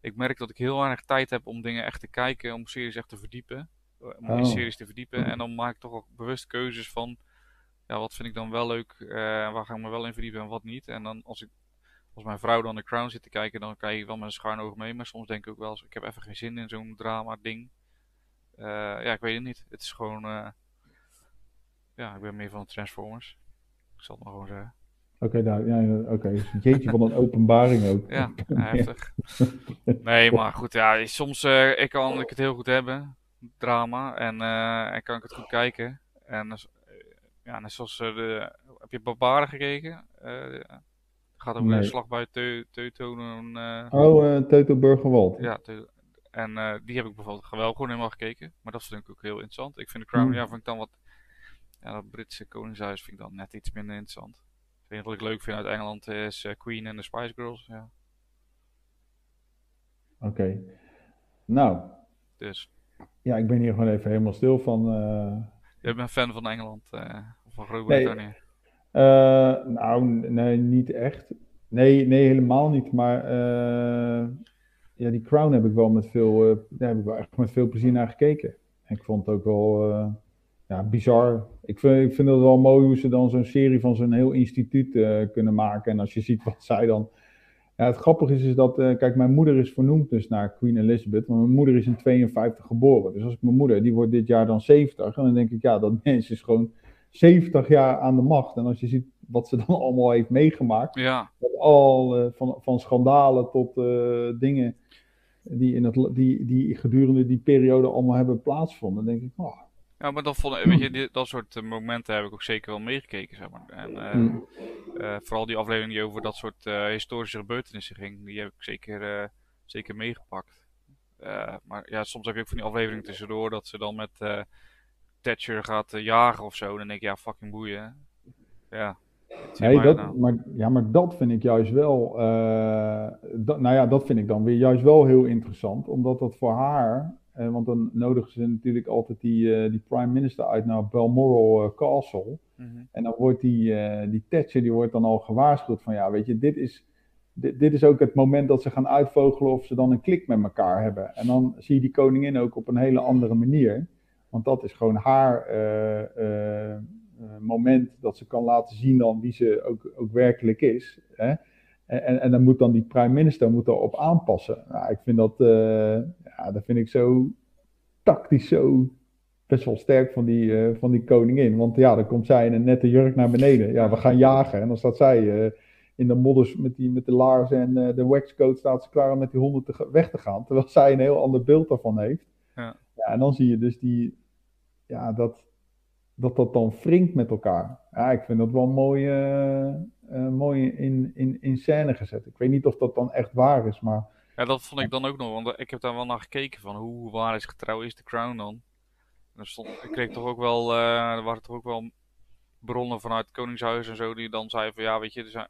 ik merk dat ik heel weinig tijd heb om dingen echt te kijken, om series echt te verdiepen. Om die Oh. series te verdiepen. En dan maak ik toch ook bewust keuzes van, ja, wat vind ik dan wel leuk, eh, waar ga ik me wel in verdiepen en wat niet. En dan als ik, als mijn vrouw dan The Crown zit te kijken, dan kijk ik wel met een schuin oog mee. Maar soms denk ik ook wel eens, ik heb even geen zin in zo'n drama ding. Eh, ja, ik weet het niet. Het is gewoon, eh, ja, ik ben meer van de Transformers. Ik zal het maar gewoon zeggen. Oké, nou, ja, oké. Dus jeetje van een openbaring ook. Ja, heftig. Nee, maar goed, ja, soms ik kan ik het heel goed hebben, drama, en, eh, en kan ik het goed kijken. En als- eh, ja, net zoals eh, de, heb je Barbaren gekeken? Gaat over Nee. de slag bij Teu- Teutonen. eh, Oh, Teuto Burgerwald. ja, en die heb ik bijvoorbeeld wel gewoon helemaal gekeken, maar dat vind ik ook heel interessant. Ik vind de Crown, Hmm. ja, vind ik dan wat, ja, dat Britse koningshuis vind ik dan net iets minder interessant. Het enige wat ik leuk vind uit Engeland is Queen en de Spice Girls, ja. Oké. Nou, Dus, ja, ik ben hier gewoon even helemaal stil van. eh, jij bent fan van Engeland, eh, of van Groot-Brittannië? Eh, nou, nee, niet echt. Nee, nee, helemaal niet. Maar ja, die Crown heb ik wel met veel, daar heb ik wel echt met veel plezier naar gekeken. En ik vond het ook wel ja, bizar. Ik vind, ik vind het wel mooi hoe ze dan zo'n serie van zo'n heel instituut kunnen maken. En als je ziet wat zij dan. Ja, het grappige is, is dat, eh, kijk, mijn moeder is vernoemd dus naar Queen Elizabeth. Maar mijn moeder is in 52 geboren. Dus als ik mijn moeder, die wordt dit jaar dan 70. En dan denk ik, ja, dat mens is gewoon 70 jaar aan de macht. En als je ziet wat ze dan allemaal heeft meegemaakt. Ja, al eh, van, van schandalen tot eh, dingen die, in het, die, die gedurende die periode allemaal hebben plaatsgevonden. Dan denk ik, oh, ja maar dat, vond, ik- weet je, die- dat soort eh, momenten heb ik ook zeker wel meegekeken, zeg maar. En eh, mm, eh, vooral die aflevering die over dat soort historische gebeurtenissen ging, die heb ik zeker, zeker meegepakt. Maar ja, soms heb je ook van die afleveringen tussendoor dat ze dan met Thatcher gaat jagen of zo. Dan denk ik, ja, fucking boeien. Ja. Nee, mij dat, nou? maar, ja, maar dat vind ik juist wel. dat, nou ja, dat vind ik dan weer juist wel heel interessant. Omdat dat voor haar. Eh, want dan nodigen ze natuurlijk altijd die, eh, die prime minister uit naar Balmoral eh, Castle. Mhm. En dan wordt die, die Thatcher die wordt dan al gewaarschuwd van ja, weet je, dit is, dit, dit is ook het moment dat ze gaan uitvogelen of ze dan een klik met elkaar hebben. En dan zie je die koningin ook op een hele andere manier. Want dat is gewoon haar moment dat ze kan laten zien dan wie ze ook, ook werkelijk is. Hè? En, en, dan moet dan die prime minister moet daarop aanpassen. Nou, ik vind dat, eh, ja, dat vind ik zo tactisch zo best wel sterk van die, eh, van die koningin. Want ja, dan komt zij in een nette jurk naar beneden. Ja, we gaan jagen. En dan staat zij eh, in de modders met, die, met de laarzen en de waxcoat staat ze klaar om met die honden te, weg te gaan. Terwijl zij een heel ander beeld daarvan heeft. Ja. ja en dan zie je dus die, ja, dat, dat dat dan wringt met elkaar. Ja, ik vind dat wel mooi, eh, eh, mooi in, in, in scène gezet. Ik weet niet of dat dan echt waar is, maar Ja, dat vond ik dan ook nog, want ik heb daar wel naar gekeken van hoe waar is getrouw is de Crown dan. En er stond, ik kreeg toch ook wel, eh, er waren toch ook wel bronnen vanuit het Koningshuis en zo die dan zeiden van ja, weet je, er zijn,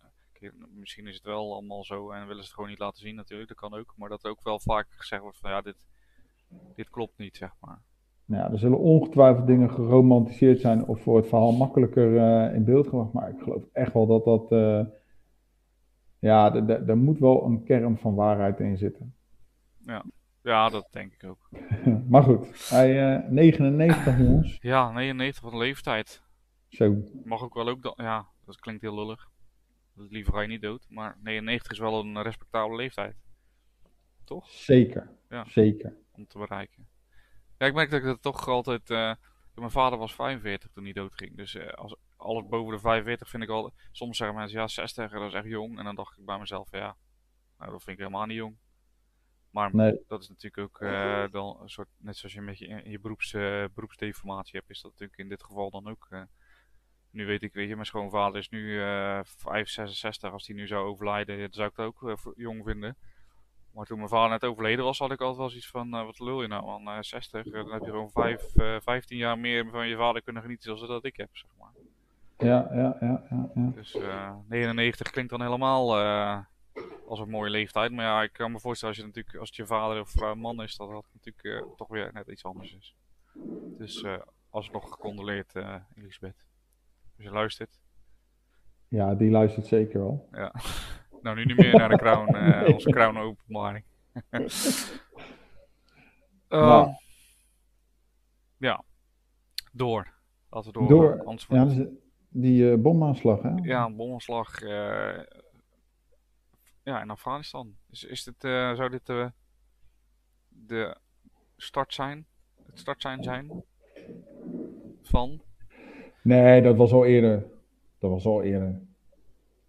misschien is het wel allemaal zo en willen ze het gewoon niet laten zien natuurlijk, dat kan ook. Maar dat er ook wel vaak gezegd wordt van ja, dit, dit klopt niet, zeg maar. Nou ja, er zullen ongetwijfeld dingen geromantiseerd zijn of voor het verhaal makkelijker eh, in beeld gebracht. Maar ik geloof echt wel dat dat. eh, ja, d- d- er moet wel een kern van waarheid in zitten. Ja, dat denk ik ook. maar goed, hij eh 99 jongens. Ja, 99 van de leeftijd. Zo, Mag ook wel ook ja, dat klinkt heel lullig. Liever ga je niet dood, maar 99 is wel een respectabele leeftijd. Toch? zeker. Ja. Zeker. om te bereiken. Ja, ik merk dat ik dat toch altijd. eh, mijn vader was 45 toen hij doodging. Dus eh, als, alles boven de 45 vind ik al. Soms zeggen mensen ja, 60, dat is echt jong. En dan dacht ik bij mezelf, ja, nou, dat vind ik helemaal niet jong. Maar Nee, dat is natuurlijk ook eh, dan een soort. Net zoals je met je, in je beroeps, eh, beroepsdeformatie hebt, is dat natuurlijk in dit geval dan ook. eh, nu weet ik, weet je, mijn schoonvader is nu eh 5, 66. Als hij nu zou overlijden, dan zou ik het ook eh, jong vinden. Maar toen mijn vader net overleden was, had ik altijd wel zoiets van, eh, wat lul je nou man, eh 60, eh, dan heb je gewoon 5, eh 15 jaar meer van je vader kunnen genieten zoals dat ik heb, zeg maar. ja, ja, ja, ja. ja. Dus eh 99 klinkt dan helemaal als een mooie leeftijd. Maar ja, ik kan me voorstellen als, je natuurlijk, als het je vader of vrouw man is, dat dat natuurlijk toch weer net iets anders is. Dus alsnog gecondoleerd, Elisabeth. Als je luistert. Ja, die luistert zeker wel. Ja. Nou, nu niet meer naar de crown, uh, onze crown openbaring. Nou. Ja. Door. Laten we door. Door. Anders Ja, dus die eh, bomaanslag, hè? ja, een bomaanslag eh, ja, in Afghanistan. Is, is dit, zou dit de start zijn? Het start zijn zijn? Van? Nee, dat was al eerder. Dat was al eerder.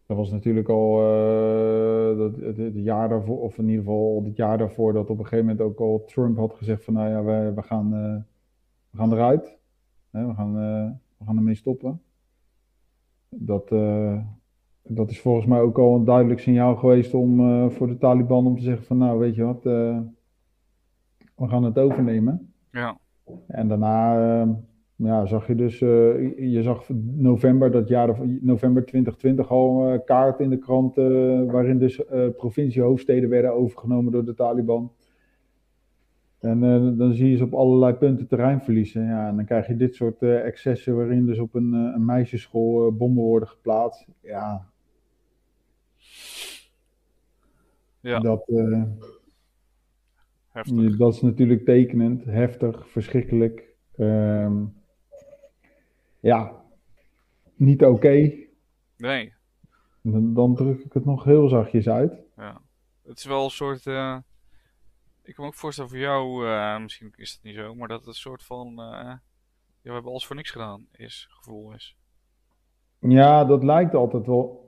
Dat was natuurlijk al eh, dat, het, het jaar daarvoor, of in ieder geval het jaar daarvoor, dat op een gegeven moment ook al Trump had gezegd van nou ja, we, we, gaan, eh, we gaan eruit. Hè, we, gaan, eh, we gaan ermee stoppen. Dat, dat is volgens mij ook al een duidelijk signaal geweest om, voor de Taliban om te zeggen van nou weet je wat, we gaan het overnemen. Ja. En daarna ja, zag je dus, eh, je zag november, dat jaar, november 2020 al eh, kaart in de krant eh, waarin dus eh, provinciehoofdsteden werden overgenomen door de Taliban. En dan zie je ze op allerlei punten terrein verliezen. Ja, en dan krijg je dit soort excessen waarin dus op een, een meisjesschool bommen worden geplaatst. Ja, Ja, dat, heftig. dat is natuurlijk tekenend, heftig, verschrikkelijk. Ehm, ja, niet oké. Nee. Dan, dan druk ik het nog heel zachtjes uit. Ja. Het is wel een soort. eh, ik kan me ook voorstellen voor jou, eh, misschien is het niet zo, maar dat het een soort van. eh, ja, we hebben alles voor niks gedaan, is gevoel is. Ja, dat lijkt altijd wel.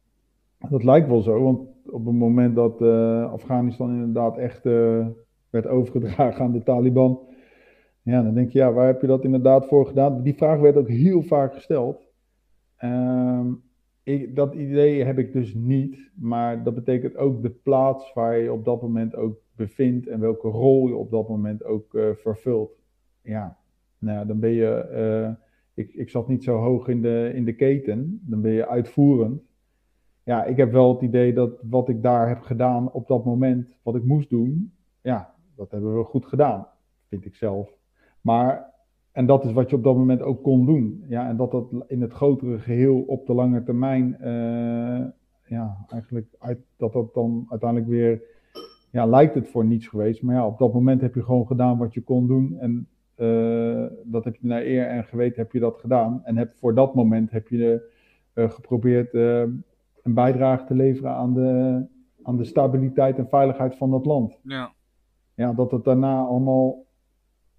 dat lijkt wel zo, want op het moment dat Afghanistan inderdaad echt werd overgedragen aan de Taliban, ja, dan denk je, ja, waar heb je dat inderdaad voor gedaan? Die vraag werd ook heel vaak gesteld. Ehm, ik, dat idee heb ik dus niet, maar dat betekent ook de plaats waar je op dat moment ook bevindt en welke rol je op dat moment ook eh, vervult. Ja, nou, dan ben je. eh, ik, ik zat niet zo hoog in de, in de keten. Dan ben je uitvoerend. Ja, ik heb wel het idee dat wat ik daar heb gedaan op dat moment, wat ik moest doen, ja, dat hebben we goed gedaan, vind ik zelf. Maar, en dat is wat je op dat moment ook kon doen. Ja, en dat dat in het grotere geheel op de lange termijn, eh, ja, eigenlijk, uit, dat dat dan uiteindelijk weer, ja, lijkt het voor niets geweest. Maar ja, op dat moment heb je gewoon gedaan wat je kon doen. En eh, dat heb je naar eer en geweten heb je dat gedaan. En heb, voor dat moment heb je eh, geprobeerd een bijdrage te leveren aan de, aan de stabiliteit en veiligheid van dat land. Ja, Ja, dat het daarna allemaal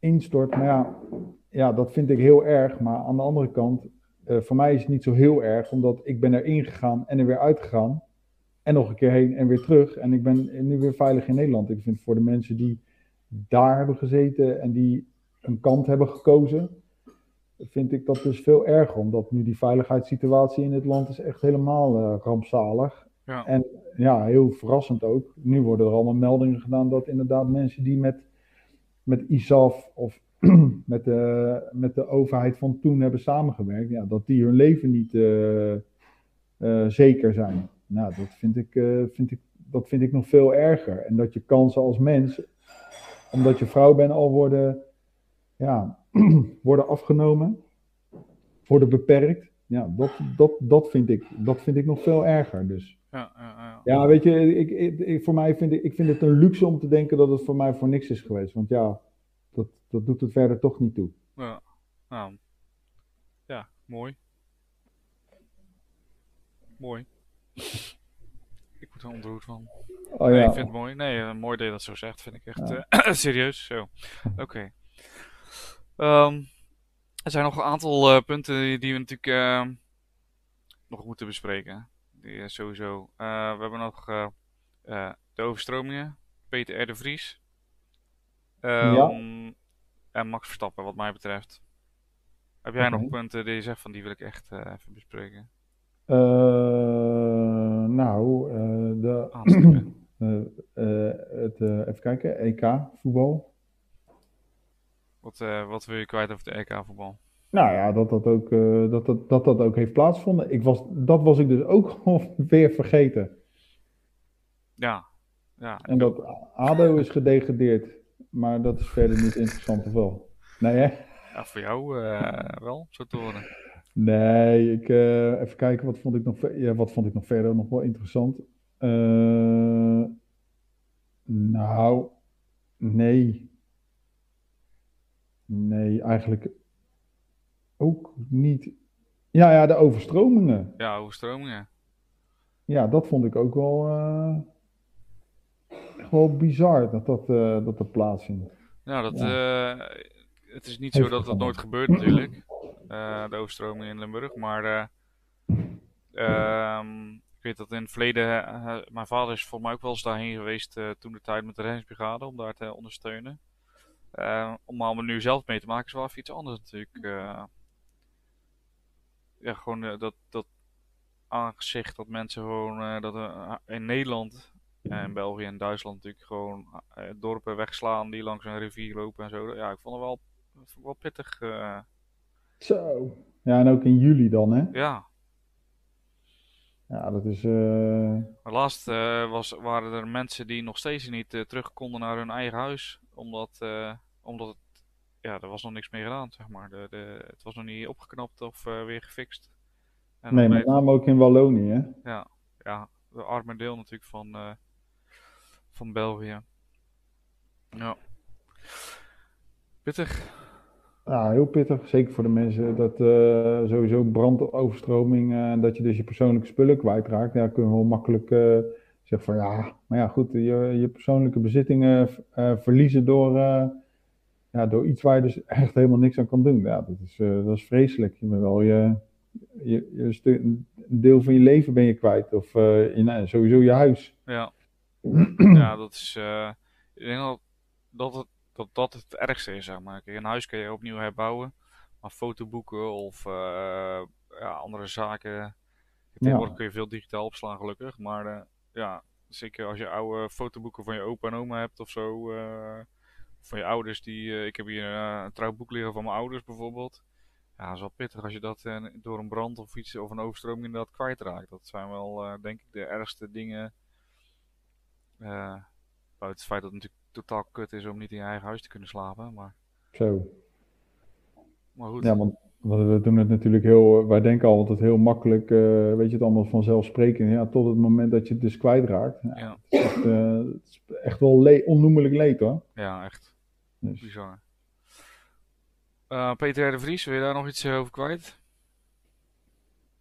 instort. Maar ja, ja, dat vind ik heel erg. Maar aan de andere kant, eh, voor mij is het niet zo heel erg, omdat ik ben erin gegaan en er weer uitgegaan. En nog een keer heen en weer terug. En ik ben nu weer veilig in Nederland. Ik vind voor de mensen die daar hebben gezeten en die een kant hebben gekozen, vind ik dat dus veel erger. Omdat nu die veiligheidssituatie in het land is echt helemaal eh, rampzalig. ja, En ja, heel verrassend ook. Nu worden er allemaal meldingen gedaan dat inderdaad mensen die met, met ISAF of met de, met de overheid van toen hebben samengewerkt, ja, dat die hun leven niet eh, eh, zeker zijn. Nou, dat vind, ik, eh, vind ik, dat vind ik nog veel erger. En dat je kansen als mens, omdat je vrouw bent, al worden, ja, worden afgenomen, worden beperkt. Ja, dat, dat, dat, vind ik, dat vind ik nog veel erger. Dus. ja, ja, ja. Ja, weet je, ik, ik, ik- voor mij vind ik, ik vind het een luxe om te denken dat het voor mij voor niks is geweest. Want ja, dat, dat doet het verder toch niet toe. Ja, nou, ja, mooi. Mooi. Ik word er ontroerd van. Oh nee, ja, ik vind het mooi. Nee, eh, mooi dat je dat zo zegt, vind ik echt eh, serieus. Zo, oké. Ehm, er zijn nog een aantal eh, punten die, we natuurlijk eh, nog moeten bespreken. Die, eh, sowieso. We hebben nog de overstromingen. Peter R. de Vries. Ehm, En Max Verstappen, wat mij betreft. Heb jij nog punten die je zegt van die wil ik echt even bespreken? Nou, de, eh, het, even kijken, EK voetbal. Wat, eh, wat wil je kwijt over de EK-voetbal? Nou ja, dat dat ook, eh, dat, dat, dat, dat ook heeft plaatsgevonden. Ik was, dat was ik dus ook gewoon weer vergeten. Ja, ja. En dat ADO is gedegradeerd. Maar dat is verder niet interessant of wel? Nee hè? Ja, voor jou eh, wel, zo te horen. Nee, ik, even kijken, wat vond ik nog, ja, wat vond ik nog verder nog wel interessant? Nou, nee. Nee, eigenlijk ook niet. Ja, ja, de overstromingen. Ja, overstromingen. Ja, dat vond ik ook wel, echt wel bizar dat dat, eh, dat, dat plaatsvindt. Ja, dat, Ja. eh, het is niet zo dat gevallen. nooit gebeurt natuurlijk. de overstroming in Limburg. Maar eh, ehm, ik weet dat in het verleden, mijn vader is volgens mij ook wel eens daarheen geweest toen de tijd met de reddingsbrigade om daar te ondersteunen. Eh, om er nu zelf mee te maken is wel even iets anders natuurlijk. eh. ja, gewoon eh, dat, dat aangezicht dat mensen gewoon, eh, dat in Nederland en België en Duitsland natuurlijk gewoon eh, dorpen wegslaan die langs een rivier lopen en zo. Ja, ik vond het wel, wel pittig. eh, Zo. Ja, en ook in juli dan, hè? ja, Ja, dat is, eh, laatst eh, was, waren er mensen die nog steeds niet eh, terug konden naar hun eigen huis. Omdat, omdat het, ja, er was nog niks mee gedaan, zeg maar. De, de, het was nog niet opgeknapt of weer gefixt. En nee, met name ook in Wallonië, hè? ja, ja, de arme deel natuurlijk van, van België. Ja. Pittig. Ja, heel pittig. Zeker voor de mensen dat eh, sowieso brandoverstroming eh, en dat je dus je persoonlijke spullen kwijtraakt. Ja, kunnen we wel makkelijk eh, zeggen van ja, maar ja goed, je, je persoonlijke bezittingen verliezen door, ja, door iets waar je dus echt helemaal niks aan kan doen. Ja, dat is, dat is vreselijk. Je bent wel je, je, je stu- een deel van je leven ben je kwijt. Of je, sowieso je huis. Ja, ja dat is. ik denk dat dat het, dat dat het ergste is, zeg maar. Kijk, een huis kun je opnieuw herbouwen. Maar fotoboeken of eh, ja, andere zaken. Tegenwoordig kun je veel digitaal opslaan, gelukkig. Maar eh, ja, zeker als je oude fotoboeken van je opa en oma hebt of zo. eh, van je ouders. Die, ik heb hier een trouwboek liggen van mijn ouders bijvoorbeeld. Ja, dat is wel pittig als je dat door een brand of iets of een overstroming inderdaad kwijtraakt. Dat zijn wel, denk ik, de ergste dingen. buiten het feit dat het natuurlijk totaal kut is om niet in je eigen huis te kunnen slapen. Maar, Zo. maar goed. Ja, want we doen het natuurlijk heel, wij denken altijd heel makkelijk, eh, weet je het allemaal vanzelfsprekend, ja, tot het moment dat je het dus kwijtraakt. Ja, Ja, het, is echt, eh, het is echt wel le onnoemelijk leed hoor. ja, echt Dus, bizar. Eh, Peter de Vries, wil je daar nog iets over kwijt?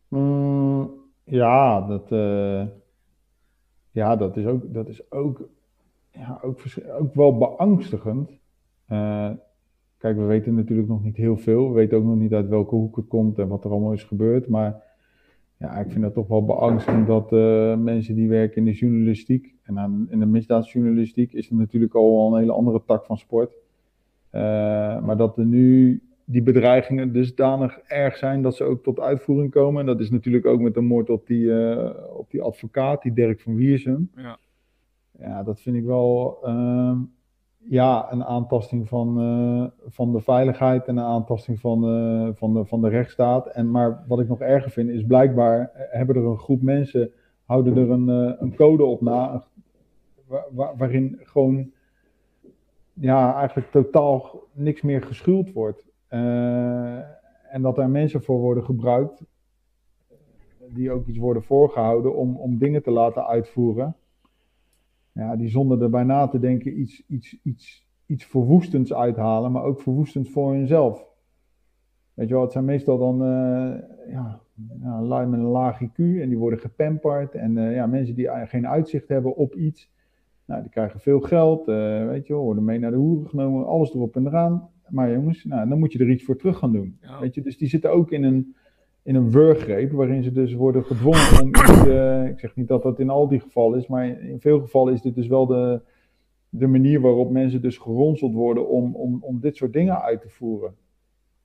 mm, ja, dat, ja, dat is ook, dat is ook, ja, ook, ook wel beangstigend. Eh, kijk, we weten natuurlijk nog niet heel veel. We weten ook nog niet uit welke hoek het komt en wat er allemaal is gebeurd. Maar ja, ik vind dat toch wel beangstigend dat eh, mensen die werken in de journalistiek en aan, in de misdaadjournalistiek is het natuurlijk al een hele andere tak van sport. Eh, maar dat er nu die bedreigingen dusdanig erg zijn dat ze ook tot uitvoering komen. En dat is natuurlijk ook met de moord op die, op die advocaat, die Dirk van Wiersum. Ja, Ja, dat vind ik wel ehm, ja, een aantasting van, eh, van de veiligheid en een aantasting van, eh, van, de, van de rechtsstaat. En, maar wat ik nog erger vind is blijkbaar eh, hebben er een groep mensen, houden er een, een code op na, wa- wa- waarin gewoon ja, eigenlijk totaal niks meer geschuwd wordt. En dat er mensen voor worden gebruikt die ook iets worden voorgehouden om, om dingen te laten uitvoeren. Ja, die zonder erbij na te denken iets, iets, iets, iets verwoestends uithalen, maar ook verwoestends voor hunzelf. Weet je wel, het zijn meestal dan eh ja, ja, lui met een laag IQ en die worden gepamperd. En eh, ja, mensen die geen uitzicht hebben op iets, nou, die krijgen veel geld, eh, weet je wel, worden mee naar de hoeren genomen, alles erop en eraan. Maar jongens, nou, dan moet je er iets voor terug gaan doen. ja, Weet je, dus die zitten ook in een, in een wurggreep waarin ze dus worden gedwongen om iets, eh, ik zeg niet dat dat in al die gevallen is, maar in veel gevallen is dit dus wel de, de manier waarop mensen dus geronseld worden om, om, om dit soort dingen uit te voeren.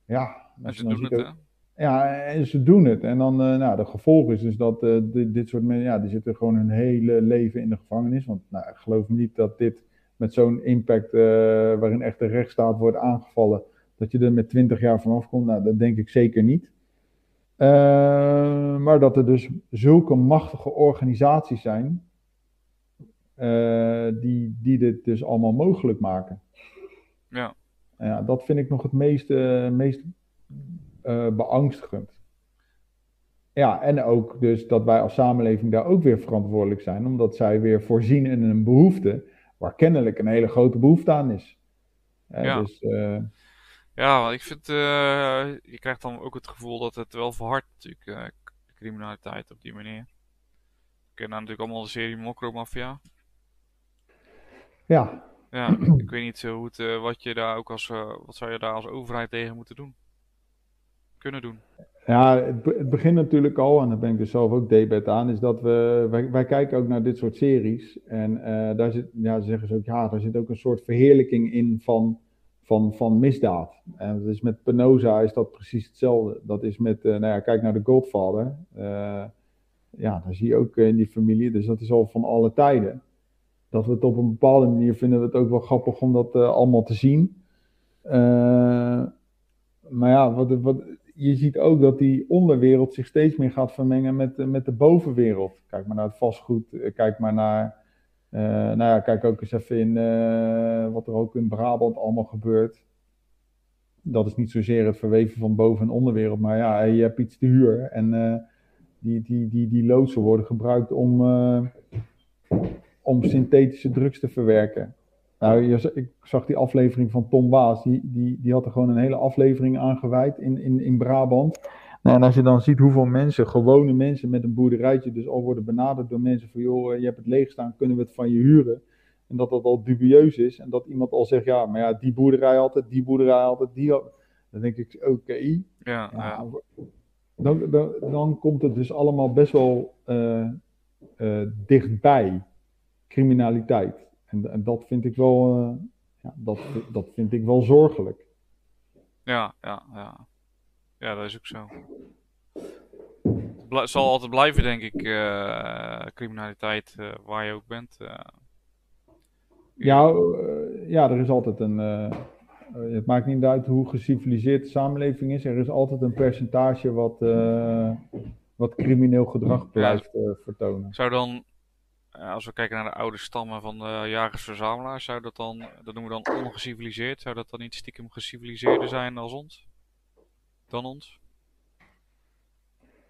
Ja, en ze doen het, ook- ja, en ze doen het. En dan, eh nou, de gevolg is dus dat eh, dit, dit soort mensen, ja, die zitten gewoon hun hele leven in de gevangenis. Want nou, ik geloof niet dat dit met zo'n impact, waarin echt de rechtsstaat wordt aangevallen, dat je er met 20 jaar vanaf komt. Nou, dat denk ik zeker niet. Eh, maar dat er dus zulke machtige organisaties zijn, eh, die, die dit dus allemaal mogelijk maken. Ja, Ja, dat vind ik nog het meest, meest eh, beangstigend. ja, en ook dus dat wij als samenleving daar ook weer verantwoordelijk zijn, omdat zij weer voorzien in een behoefte waar kennelijk een hele grote behoefte aan is. ja. Dus, ja, ik vind, uh, je krijgt dan ook het gevoel dat het wel verhardt natuurlijk, uh, criminaliteit op die manier. We kennen natuurlijk allemaal de serie Mokro Mafia. Ja. Ja, ik weet niet hoe het, wat je daar ook als, wat zou je daar als overheid tegen moeten doen? Kunnen doen. Ja, het, het, begint natuurlijk al, en daar ben ik dus zelf ook debet aan, is dat we, wij, wij kijken ook naar dit soort series. En daar zit, ja, zeggen ze ook, ja, daar zit ook een soort verheerlijking in van, van, van misdaad. En dat is met Penosa is dat precies hetzelfde. Dat is met, uh, nou ja, kijk naar de Godfather. Uh, ja, daar zie je ook in die familie, dus dat is al van alle tijden. Dat we het op een bepaalde manier vinden we het ook wel grappig om dat allemaal te zien. maar ja, wat, wat, je ziet ook dat die onderwereld zich steeds meer gaat vermengen met, met de bovenwereld. Kijk maar naar het vastgoed, eh, kijk maar naar. Uh, nou ja, kijk ook eens even in uh, wat er ook in Brabant allemaal gebeurt. Dat is niet zozeer het verweven van boven- en onderwereld, maar ja, je hebt iets te huur. En uh, die, die, die, die loodsen worden gebruikt om, om synthetische drugs te verwerken. Nou, ik zag die aflevering van Tom Waas, die, die, die had er gewoon een hele aflevering aan gewijd in, in, in Brabant. Nou, en als je dan ziet hoeveel mensen, gewone mensen met een boerderijtje, dus al worden benaderd door mensen van, joh, je hebt het leeg staan, kunnen we het van je huren? En dat dat al dubieus is en dat iemand al zegt, ja, maar ja, die boerderij altijd, die boerderij altijd, die Dan denk ik, oké. Ja, ja. Dan, dan, dan, komt het dus allemaal best wel uh, uh, dichtbij criminaliteit. En, en dat vind ik wel, uh, ja, dat, dat vind ik wel zorgelijk. Ja, ja, ja. Ja, dat is ook zo. Het zal altijd blijven, denk ik, uh, criminaliteit, uh, waar je ook bent. Ja, ja, er is altijd een. het maakt niet uit hoe geciviliseerd de samenleving is. Er is altijd een percentage wat, wat crimineel gedrag blijft vertonen. Zou dan als we kijken naar de oude stammen van de jagers-verzamelaars, zou dat dan, dat noemen we dan ongeciviliseerd, zou dat dan niet stiekem geciviliseerder zijn als ons? Dan ons?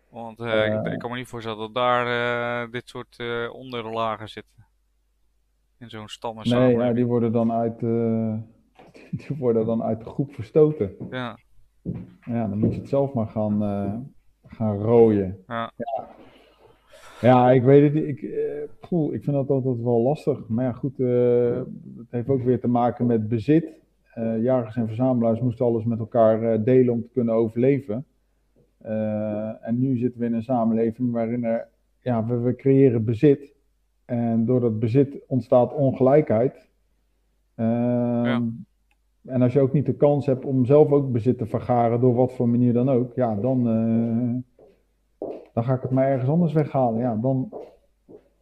Want uh, uh, ik, ik, kan me niet voorstellen dat daar dit soort onderlagen zitten. In zo'n stammen Nee, ja, die worden dan uit, die worden dan uit de groep verstoten. Ja. Ja, dan moet je het zelf maar gaan, gaan rooien. Ja. ja. Ja, ik weet het niet. Ik, uh, ik vind dat altijd wel lastig. Maar ja, goed, het heeft ook weer te maken met bezit. Uh, jagers en verzamelaars moesten alles met elkaar delen om te kunnen overleven. en nu zitten we in een samenleving waarin er, ja, we, we creëren bezit. En door dat bezit ontstaat ongelijkheid. Ehm, ja. En als je ook niet de kans hebt om zelf ook bezit te vergaren, door wat voor manier dan ook, ja, dan dan ga ik het maar ergens anders weghalen. Ja, dan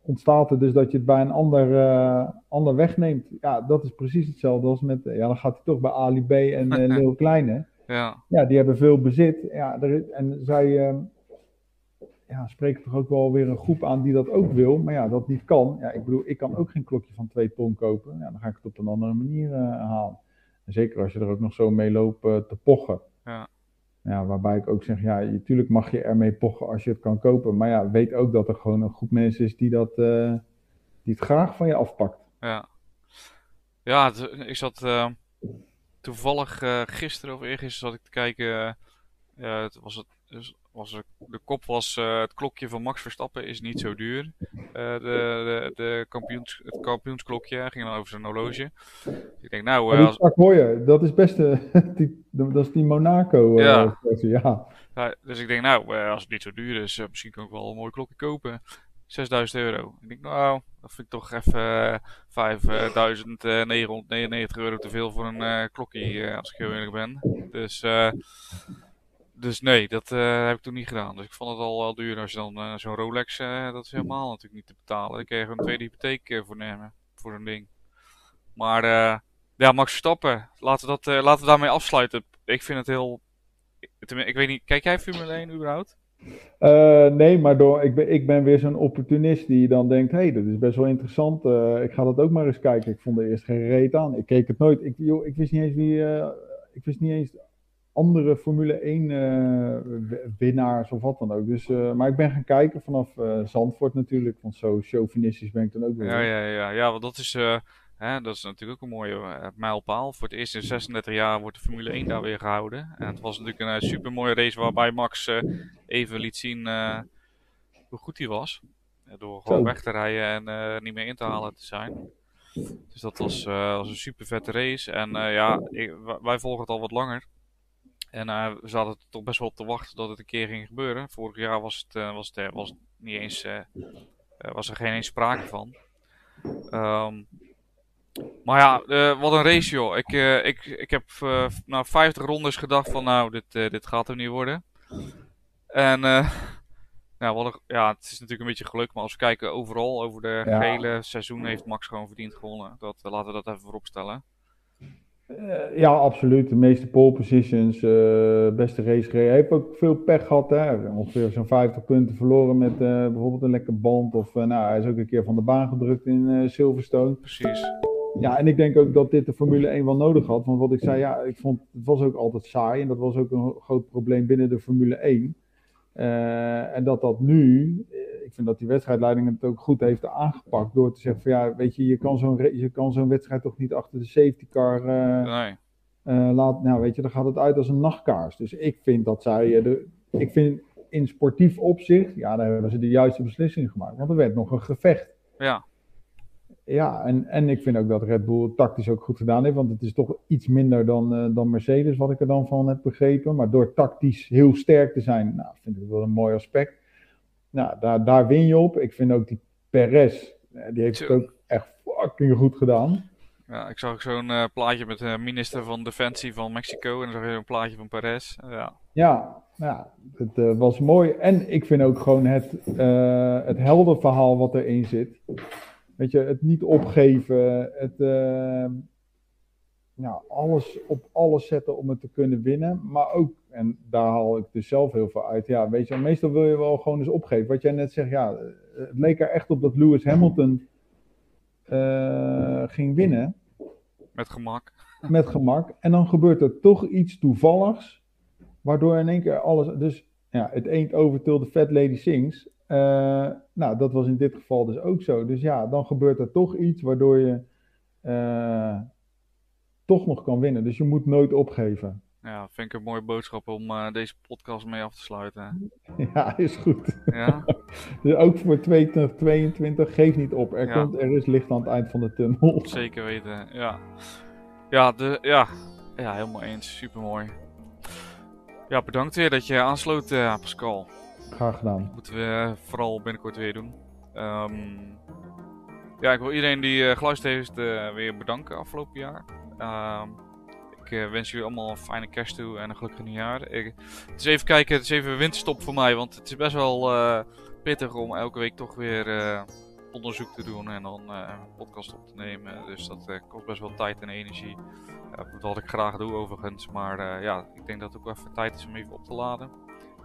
ontstaat er dus dat je het bij een ander, uh, ander wegneemt. Ja, dat is precies hetzelfde als met, ja, dan gaat hij toch bij Ali B en uh, Leo Kleine. Ja. ja, die hebben veel bezit. Ja, er, en zij uh, ja, spreken toch ook wel weer een groep aan die dat ook wil, maar ja, dat niet kan. Ja, ik bedoel, ik kan ook geen klokje van twee ton kopen. Ja, dan ga ik het op een andere manier halen. En zeker als je er ook nog zo mee loopt te pochen. Ja. Ja, waarbij ik ook zeg, ja, natuurlijk mag je ermee pochen als je het kan kopen. Maar ja, weet ook dat er gewoon een groep mensen is die, dat, uh, die het graag van je afpakt. Ja, ja ik zat uh, toevallig uh, gisteren of eergisteren zat ik te kijken. het was het, was de kop was het klokje van Max Verstappen is niet zo duur. de, de, de kampioens, het kampioensklokje ging dan over zijn horloge. Ik denk, nou... Uh, als... Mooie, dat is best... die, dat is die Monaco. Ja. ja. ja. Dus ik denk, nou, als het niet zo duur is, misschien kan ik wel een mooi klokje kopen. 6000 euro. Ik denk, nou, dat vind ik toch even 5999 euro te veel voor een klokje, als ik heel eerlijk ben. Dus dus nee, dat uh, heb ik toen niet gedaan. Dus ik vond het al wel duur als je dan uh, zo'n Rolex, uh, dat is helemaal natuurlijk niet te betalen. Daar kun je een tweede hypotheek voor nemen, voor zo'n ding. Maar ja, Max Verstappen, laten we, dat, laten we daarmee afsluiten. Ik vind het heel, ik weet niet, kijk jij Formule 1 überhaupt? nee, maar door, ik, ben, ik ben weer zo'n opportunist die dan denkt, hé, hey, dat is best wel interessant. ik ga dat ook maar eens kijken. Ik vond er eerst geen reet aan. Ik keek het nooit. Ik, joh, ik wist niet eens wie, ik wist niet eens andere Formule 1 winnaars of wat dan ook. Dus, maar ik ben gaan kijken vanaf Zandvoort natuurlijk, want zo chauvinistisch ben ik dan ook weer. Ja, ja, ja, ja, want dat is, hè, dat is natuurlijk ook een mooie mijlpaal. Voor het eerst in 36 jaar wordt de Formule 1 daar weer gehouden. En het was natuurlijk een super mooie race waarbij Max even liet zien hoe goed hij was. Door gewoon weg te rijden en niet meer in te halen te zijn. Dus dat was, uh, was een super vette race. En uh, ja, ik, wij volgen het al wat langer. En uh, we zaten er toch best wel op te wachten dat het een keer ging gebeuren. Vorig jaar was het, was het, was het niet eens, was er geen eens sprake van. Um, maar ja, wat een race joh. Ik, ik, ik heb na 50 rondes gedacht van nou, dit, dit gaat er niet worden. En nou, wat ja, het is natuurlijk een beetje geluk, maar als we kijken overal over de ja. hele seizoen heeft Max gewoon verdiend gewonnen. Dat, laten we dat even vooropstellen. Uh, ja, absoluut. De meeste pole positions, uh, beste race gereden. Hij heeft ook veel pech gehad. Hè? Ongeveer zo'n 50 punten verloren met bijvoorbeeld een lekker band. Of nou, hij is ook een keer van de baan gedrukt in Silverstone. Precies. Ja, en ik denk ook dat dit de Formule 1 wel nodig had. Want wat ik zei, ja, ik vond het was ook altijd saai. En dat was ook een groot probleem binnen de Formule 1. Uh, en dat dat nu, eh, ik vind dat die wedstrijdleiding het ook goed heeft aangepakt door te zeggen van ja, weet je, je kan zo'n, je kan zo'n wedstrijd toch niet achter de safety car uh, nee. laten, nou weet je, dan gaat het uit als een nachtkaars. Dus ik vind dat zij, de, ik vind in sportief opzicht, ja, daar hebben ze de juiste beslissing gemaakt, want er werd nog een gevecht. Ja. Ja, en, en ik vind ook dat Red Bull tactisch ook goed gedaan heeft. Want het is toch iets minder dan, uh, dan Mercedes, wat ik er dan van heb begrepen. Maar door tactisch heel sterk te zijn, nou, vind ik wel een mooi aspect. Nou, daar, daar win je op. Ik vind ook die Perez, eh, die heeft het ook echt fucking goed gedaan. Ja, ik zag zo'n uh, plaatje met de minister van Defensie van Mexico. En dan zag je een plaatje van Perez. ja, ja, ja het uh, was mooi. En ik vind ook gewoon het, het helder verhaal wat erin zit. Weet je, het niet opgeven, het uh, nou, alles op alles zetten om het te kunnen winnen. Maar ook, en daar haal ik dus zelf heel veel uit. Ja, weet je, meestal wil je wel gewoon eens opgeven. Wat jij net zegt, ja, het leek er echt op dat Lewis Hamilton uh, ging winnen. Met gemak. Met gemak. En dan gebeurt er toch iets toevalligs, waardoor in één keer alles. Dus ja, het eend overtil de Fat Lady Sings. Uh, nou, dat was in dit geval dus ook zo. Dus ja, dan gebeurt er toch iets waardoor je uh, toch nog kan winnen. Dus je moet nooit opgeven. Ja, vind ik een mooie boodschap om uh, deze podcast mee af te sluiten. Ja, is goed. Ja? dus ook voor 2022, geef niet op. Er, ja. komt, er is licht aan het eind van de tunnel. Zeker weten, ja. Ja, de, ja. ja helemaal eens. Supermooi. Ja, bedankt weer dat je aansloot, Pascal. Graag gedaan. Moeten we vooral binnenkort weer doen. Um, ja, ik wil iedereen die uh, geluisterd heeft uh, weer bedanken afgelopen jaar. Um, ik wens jullie allemaal een fijne kerst toe en een gelukkig nieuwjaar. Ik, het is even kijken, het is even winterstop voor mij, want het is best wel pittig om elke week toch weer onderzoek te doen en dan een podcast op te nemen. Dus dat kost best wel tijd en energie. wat ik graag doe overigens, maar ja, ik denk dat het ook even tijd is om even op te laden.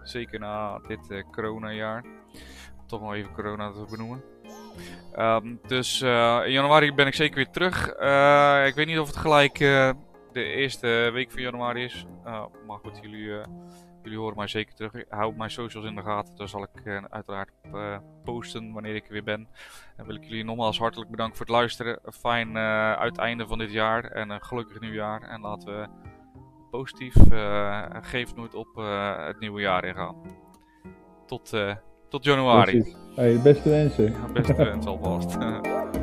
Zeker na dit uh, coronajaar. Toch nog even corona te benoemen. Um, dus uh, in januari ben ik zeker weer terug. Uh, ik weet niet of het gelijk de eerste week van januari is. maar goed, jullie, jullie horen mij zeker terug. Hou mijn socials in de gaten. Daar zal ik uiteraard posten wanneer ik er weer ben. En wil ik jullie nogmaals hartelijk bedanken voor het luisteren. Een fijn uiteinde van dit jaar. En een gelukkig nieuwjaar. En laten we positief. Uh, geef nooit op uh, het nieuwe jaar ingaan. Tot, uh, tot januari. Hey, beste wensen. Ja, beste wensen alvast.